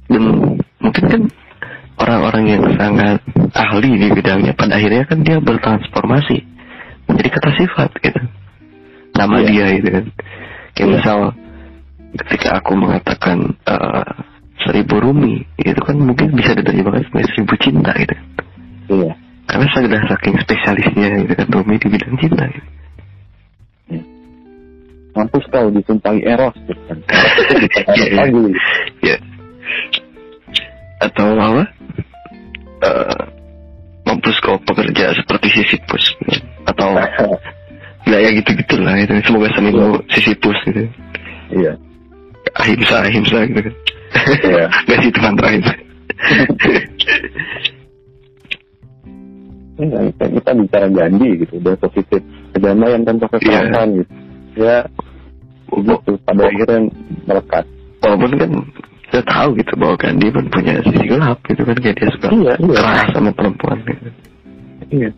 dan mungkin kan orang-orang yang sangat ahli di bidangnya pada akhirnya kan dia bertransformasi menjadi kata sifat gitu nama Iya. dia gitu kan kayak Iya. misal ketika aku mengatakan eh, seribu rumi itu kan mungkin bisa diterjemahkan sebagai seribu cinta gitu kan. Iya. karena sudah saking spesialisnya gitu kan Rumi di bidang cinta gitu. Mampus kau ditumpahi eros gitu kan. Ya atau apa Eh, mampus kau pekerja seperti Sisyphus gitu. atau ya ya gitu gitulah itu semoga senimu Sisyphus gitu Iya. ahimsa ahimsa gitu kan Iya. nggak sih mantra itu Iya, kita, kita bicara Gandhi gitu, udah positif kedamaian tanpa kekerasan gitu. Ya, gitu pada akhirnya melekat walaupun kan kita tahu gitu bahwa dia pun punya sisi gelap gitu kan kayak dia suka Iya, iya. keras sama perempuan gitu. iya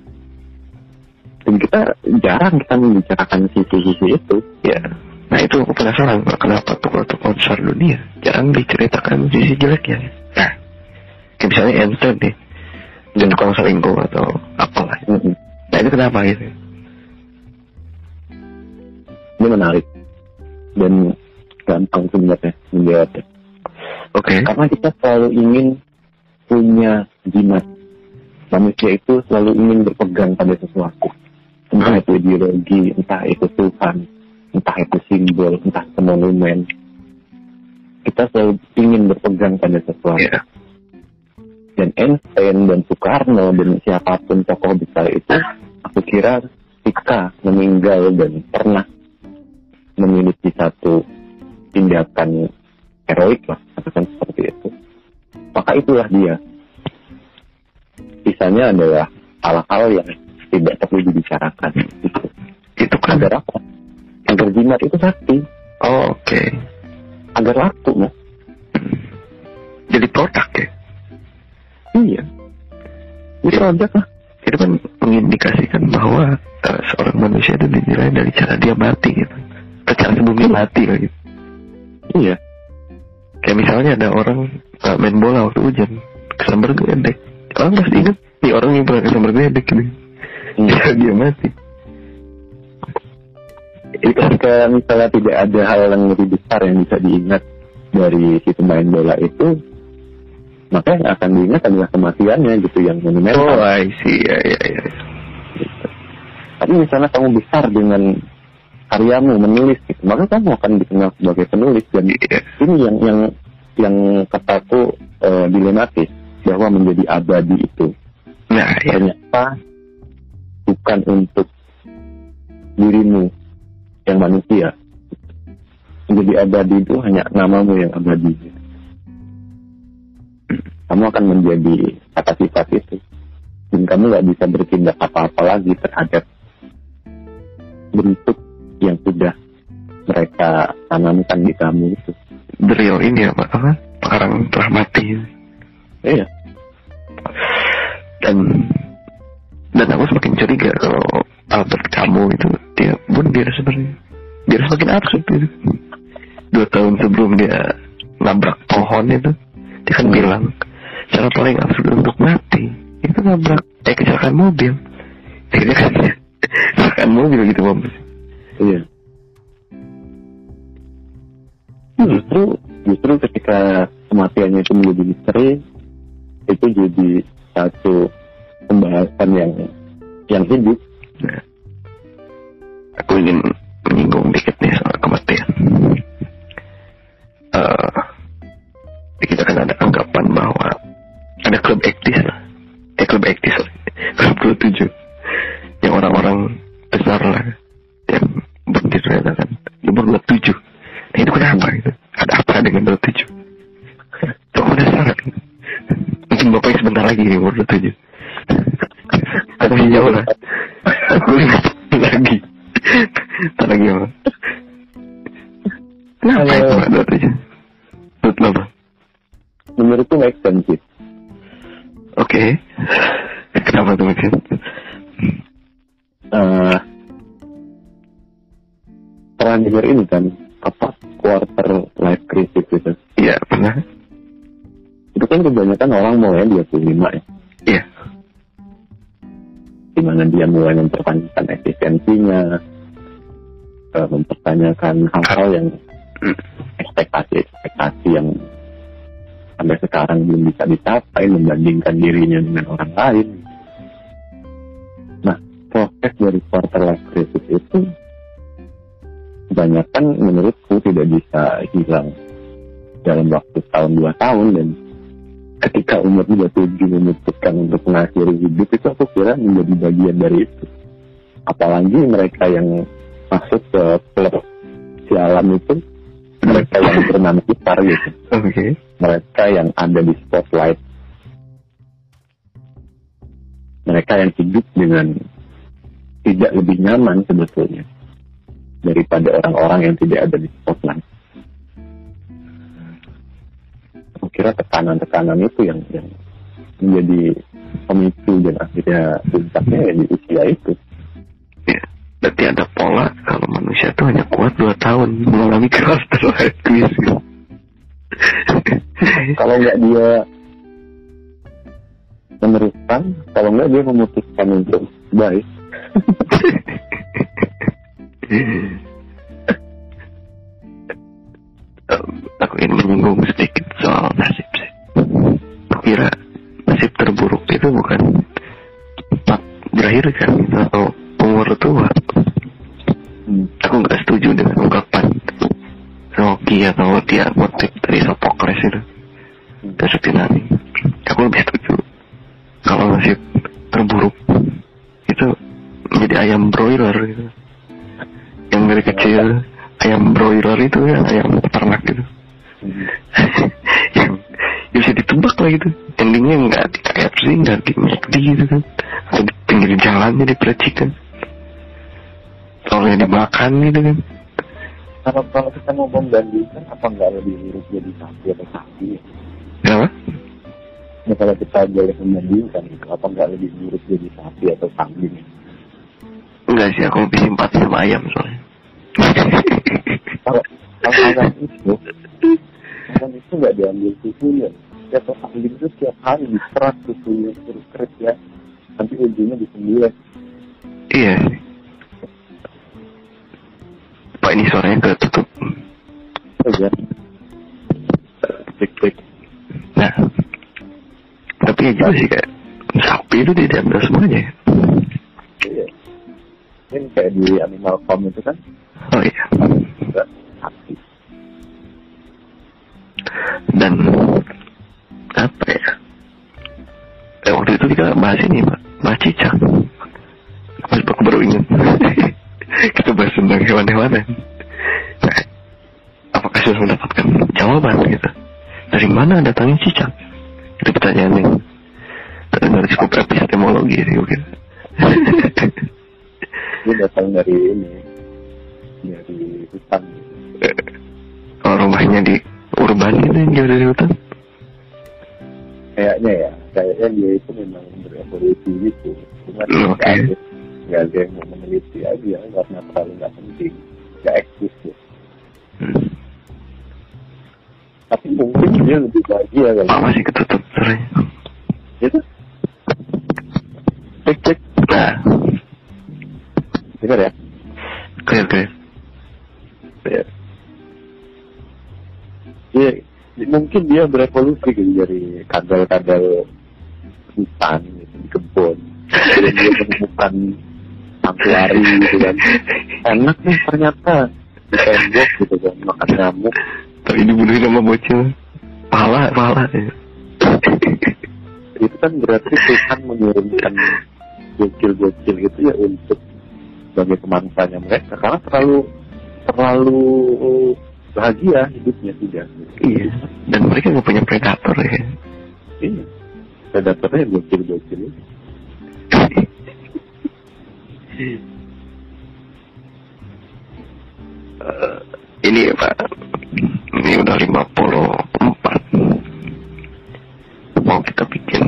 dan kita jarang kita membicarakan sisi-sisi itu Ya. Nah itu aku penasaran kenapa tokoh-tokoh besar dunia jarang diceritakan sisi jeleknya. Nah, kayak misalnya Einstein nih, dia tukang selingkuh atau apalah. Nah itu kenapa gitu? ini menarik dan gampang sebenarnya menjawabnya Oke. karena kita selalu ingin punya jimat manusia itu selalu ingin berpegang pada sesuatu entah itu ideologi entah itu Tuhan entah itu simbol entah itu monumen. Kita selalu ingin berpegang pada sesuatu. Iya. dan Einstein dan Soekarno dan siapa pun tokoh besar itu aku kira ketika meninggal dan pernah memiliki satu tindakan heroik lah katakan seperti itu maka itulah dia. Sisanya adalah hal-hal yang tidak perlu dibicarakan gitu. Itu kan. agar apa agar jimat itu sakti Oh, Oke. agar laku mas Jadi produk ya. iya itu aja lah Itu kan mengindikasikan bahwa eh, seorang manusia itu dinilai dari cara dia mati gitu. Cara sebelum dia mati lah gitu. iya Kayak misalnya ada orang eh, main bola waktu hujan, kesambar geledek. Orang pasti ingat, nih orang yang pernah kesambar geledek gitu. Iya. Cara dia mati. Ketika misalnya tidak ada hal yang lebih besar yang bisa diingat dari si pemain bola itu, maka yang akan diingat adalah kematiannya gitu yang Oh, monumental. I see. Ya, ya, ya. Gitu. Tapi misalnya kamu besar dengan karyamu menulis, gitu, maka kamu akan dikenal sebagai penulis dan Iya. ini yang yang yang kataku eh, dilematis bahwa menjadi abadi itu Nah, ya. ternyata bukan untuk dirimu yang manusia. Menjadi abadi itu hanya namamu yang abadi. Kamu akan menjadi kata sifat itu. Dan kamu nggak bisa bertindak apa-apa lagi terhadap bentuk yang sudah mereka tanamkan di kamu itu. The real ini apa? apa? Orang telah mati. Iya. Dan dan aku semakin curiga kalau Albert Camus itu dia bunuh sebenarnya. Biar semakin absurd gitu. Dua tahun sebelum dia nabrak pohon itu, dia kan Hmm. bilang cara paling absurd untuk mati itu nabrak eh kecelakaan mobil. Akhirnya kan kecelakaan mobil gitu Bang. Iya. Justru justru ketika kematiannya itu menjadi misteri, itu jadi satu pembahasan yang yang hidup. Nah, aku ingin menyinggung dikit nih soal kematian. Uh, kita kan ada anggapan bahwa ada klub aktif, eh klub aktif klub 27 yang orang-orang besar lah yang berdiri kan. Nomor 27 nah itu kenapa gitu? Ada apa dengan 27 kok penasaran gitu? mungkin bapak sebentar lagi nih umur 27 tapi iya, iya, iya. jauh lah aku lagi. Lagi apa kebanyakan menurutku tidak bisa hilang dalam waktu tahun dua tahun dan ketika umur 27 memutuskan untuk mengakhiri hidup itu aku kira menjadi bagian dari itu. Apalagi mereka yang masuk ke klub sialan itu, mereka yang bernama Itar gitu. Oke. Mereka yang ada di spotlight. Mereka yang hidup dengan tidak lebih nyaman sebetulnya. Daripada orang-orang yang tidak ada di spotlight. Aku kira tekanan-tekanan itu yang yang menjadi pemicu dan akhirnya puncaknya ya di usia itu. Ya, berarti ada pola kalau manusia itu hanya kuat dua tahun mengalami life crisis. kalau nggak dia meneruskan, kalau nggak dia memutuskan untuk baik. aku ingin menyinggung sedikit soal nasib sih. Kira nasib terburuk itu bukan tempat berakhir kan atau umur tua. Aku nggak setuju dengan ungkapan Rocky atau dia motif jadi sapi atau sapi? Kenapa? Ya, kalau kita boleh membandingkan apa nggak lebih mirip jadi sapi atau kambing? Enggak sih, aku lebih simpati sama ayam soalnya. Kalau kalau ayam itu, ayam itu nggak diambil susunya. Setiap kambing itu setiap hari diserat susunya terus kerik ya. Nanti ujungnya disembelih. iya. Pak ini suaranya ketutup. Aja. Cek-cek. Nah, tapi ya juga sih kayak sapi itu dia diambil semuanya. ya. Iya. Ini kayak di Animal Farm itu kan Oh iya. sapi. Dan apa ya? Eh, waktu itu kita bahas ini, Pak. Bahas cicak. Aku baru ingat. kita bahas tentang hewan-hewanan. Apakah sudah mendapatkan jawaban gitu? Dari mana datangnya cicak? Itu pertanyaan yang terdengar cukup epistemologi sih mungkin. Dia datang dari ini dari hutan. Kalau rumahnya di urban itu yang jauh dari hutan. Kayaknya ya, kayaknya dia itu memang berevolusi gitu. Cuma oke. ada, nggak ada yang mau meneliti aja karena terlalu nggak penting, nggak eksis ya. Hmm. Tapi mungkin dia lebih bahagia Pak kali. masih ketutup suaranya. Gitu. Cek cek. Nah, Dengar ya. clear clear. Ya. Dia, mungkin dia berevolusi gitu dari kadal-kadal hutan gitu, di kebun. Dan dia menemukan santuari gitu kan. Enak nih ternyata di tembok gitu kan makan nyamuk. Tapi dibunuhin sama bocil. Pahala, pahala. Ya. Itu kan berarti Tuhan mengirimkan bocil-bocil itu ya untuk sebagai kemanusiaannya mereka karena terlalu terlalu bahagia hidupnya tidak. Iya. Dan mereka nggak punya predator ya. Iya. Predatornya bocil-bocil itu. Ini Pak, ini udah 54. Mau kita bikin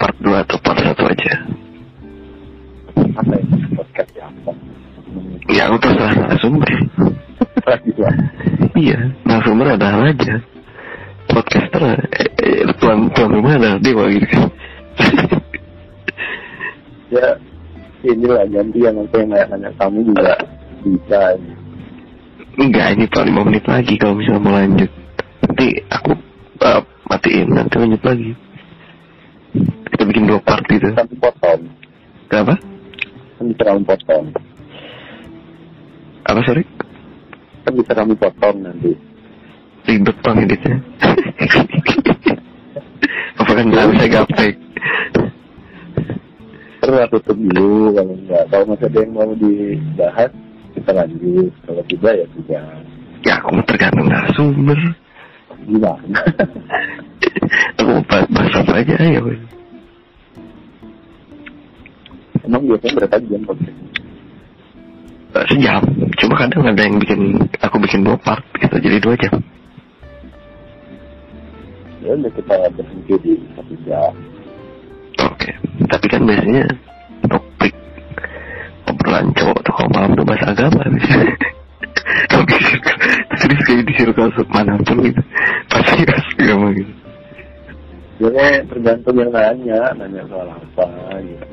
part 2 atau part 1 aja? Apa ya? Podcast ya apa? Ya, aku terserah narasumber. Gila. Iya, narasumber adalah aja. Podcaster, eh, eh, tuan, tuan rumah adalah dewa gitu kan. ya inilah gantian nanti yang nanya-nanya kamu juga bisa. Enggak, ini pak 5 menit lagi kalau misalnya mau lanjut. Nanti aku eh, matiin, nanti lanjut lagi. Kita bikin dua part gitu. Kan potong. Kenapa? Bisa kamu potong. Apa sorry? Kan bisa kamu potong nanti. Ribet bang editnya. Apa kan nggak bisa gaptek? Terus aku tutup dulu kalau enggak. Kalau masih ada yang mau dibahas kita lanjut. Kalau tidak ya tidak. Ya aku tergantung narasumber. Gimana? aku bahas, bahas apa aja ya. Emang biasanya berapa jam podcast? eh, sejam. Cuma kadang ada yang bikin aku bikin dua part gitu, jadi dua jam. Ya udah kita berhenti di satu jam. Oke, tapi kan biasanya topik obrolan cowok kalau malam tuh bahas agama. Tapi serius kayak di circle mana pun gitu, pasti bahas agama gitu. Ya tergantung yang nanya, nanya soal apa gitu.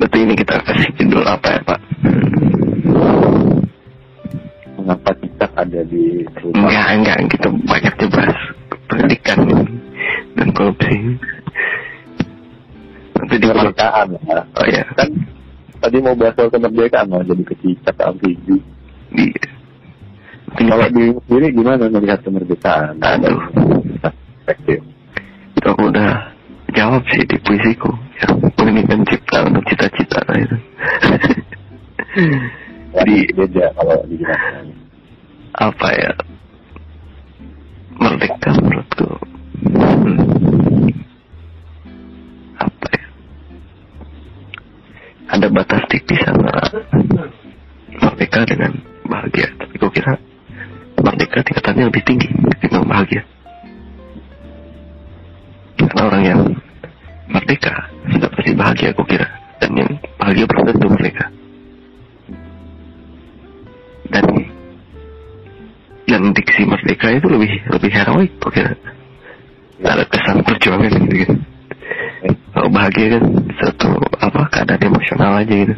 Berarti ini kita kasih judul apa ya Pak? Mengapa kita ada di rumah? Enggak, enggak, kita banyak bahas pendidikan dan korupsi. Nanti di ya. Oh ya, Kan tadi mau bahas soal kemerdekaan mau jadi kecicak amfibi. di nanti Kalau di di sendiri gimana melihat kemerdekaan? Aduh. Perspektif. itu aku udah jawab sih di puisiku yang menginginkan cipta untuk cita-cita nah itu. Jadi Di- beda kalau dijelaskan. apa ya merdeka menurutku hmm, ada batas tipis antara merdeka dengan bahagia. Tapi gue kira merdeka tingkatannya lebih tinggi ketimbang bahagia. Karena orang yang merdeka sudah pasti bahagia gue kira. Dan yang bahagia belum tentu merdeka. Dan yang diksi merdeka itu lebih lebih heroik gue kira. Ada kesan perjuangan gitu kan. Kalau bahagia kan satu keadaan emosional aja gitu.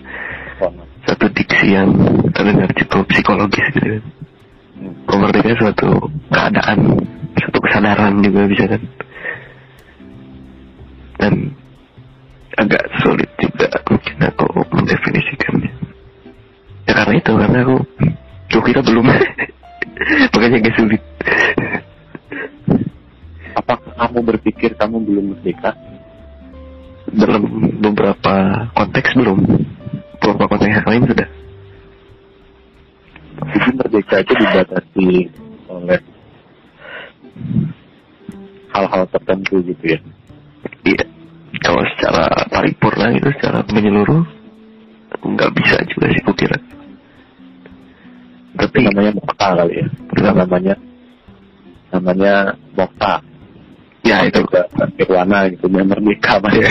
Satu diksi yang terdengar cukup psikologis gitu kan. Kalau merdeka suatu keadaan satu kesadaran juga bisa kan. Dan agak sulit juga mungkin aku mendefinisikannya. Ya karena itu karena aku aku kira belum. Makanya agak sulit. Apakah kamu berpikir kamu belum merdeka? Dalam beberapa konteks belum beberapa konteks yang lain sudah Jadi merdeka itu dibatasi oleh hal-hal tertentu gitu ya. iya kalau secara paripurna itu secara menyeluruh nggak bisa juga sih kukira tapi namanya mokta kali ya. Kenapa? namanya namanya mokta. Ya itu. Irwana gitu, dia merdeka ya,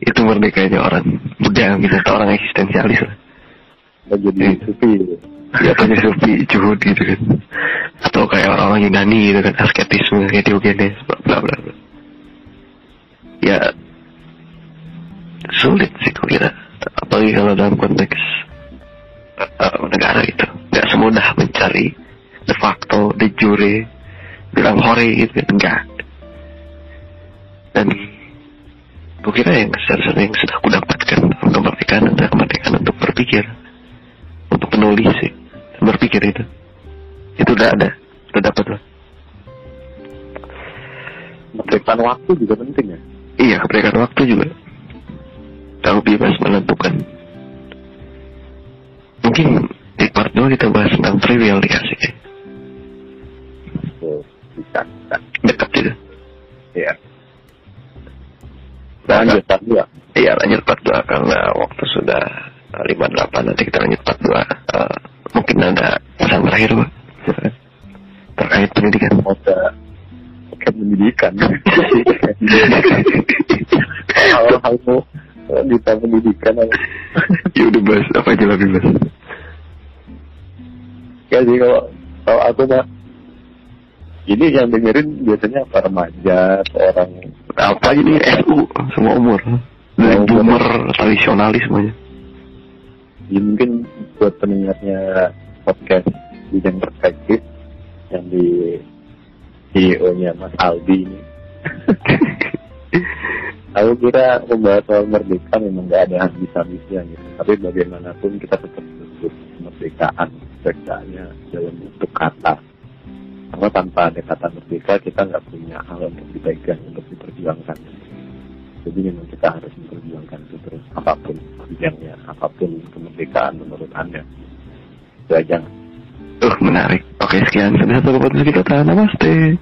itu merdekanya orang. Buddha misalnya orang eksistensialis. Lah jadi Hmm. sufi. Gitu. ya punya sufi juhud gitu kan. Atau kayak orang-orang Yunani gitu kan asketisme kayak Diogenes bla bla bla. Bla. ya sulit sih kira apalagi kalau dalam konteks uh, negara itu nggak semudah mencari de facto de jure bilang hore gitu kan. Enggak dan gue kira yang seharusnya yang sudah aku dapatkan kemerdekaan adalah kemerdekaan untuk berpikir untuk menulis sih berpikir itu itu udah ada udah dapat lah Kemerdekaan waktu juga penting ya. iya kemerdekaan waktu juga tahu bebas menentukan mungkin di part 2 kita bahas tentang trivial dikasih Tuh, bisa, bisa. dekat juga Iya. Lanjut part dua. iya lanjut part 2 karena waktu sudah uh, 58 nanti kita lanjut part 2 Uh, mungkin ada pesan terakhir Pak terkait pendidikan. Moda pakai pendidikan. Hal-hal mau di pendidikan. Apa? ya udah bahas apa aja lah bebas ya sih kalau kalau aku mah ini yang dengerin biasanya para remaja orang apa ini SU semua umur. Dari Semua umur. boomer tradisionalis semuanya. Ya mungkin buat pendengarnya podcast bidang perspektif yang di CEO-nya Mas Aldi ini. Aku kira membahas soal merdeka memang nggak ada habis-habisnya gitu. Tapi bagaimanapun kita tetap sebut kemerdekaan merdekaannya dalam bentuk kata karena tanpa dekatan merdeka kita nggak punya hal untuk dipegang untuk diperjuangkan. Jadi memang kita harus memperjuangkan itu terus apa pun bidangnya, apa pun kemerdekaan menurut Anda. Itu aja. Uh, menarik. Oke, sekian. Sampai jumpa di kita. Namaste.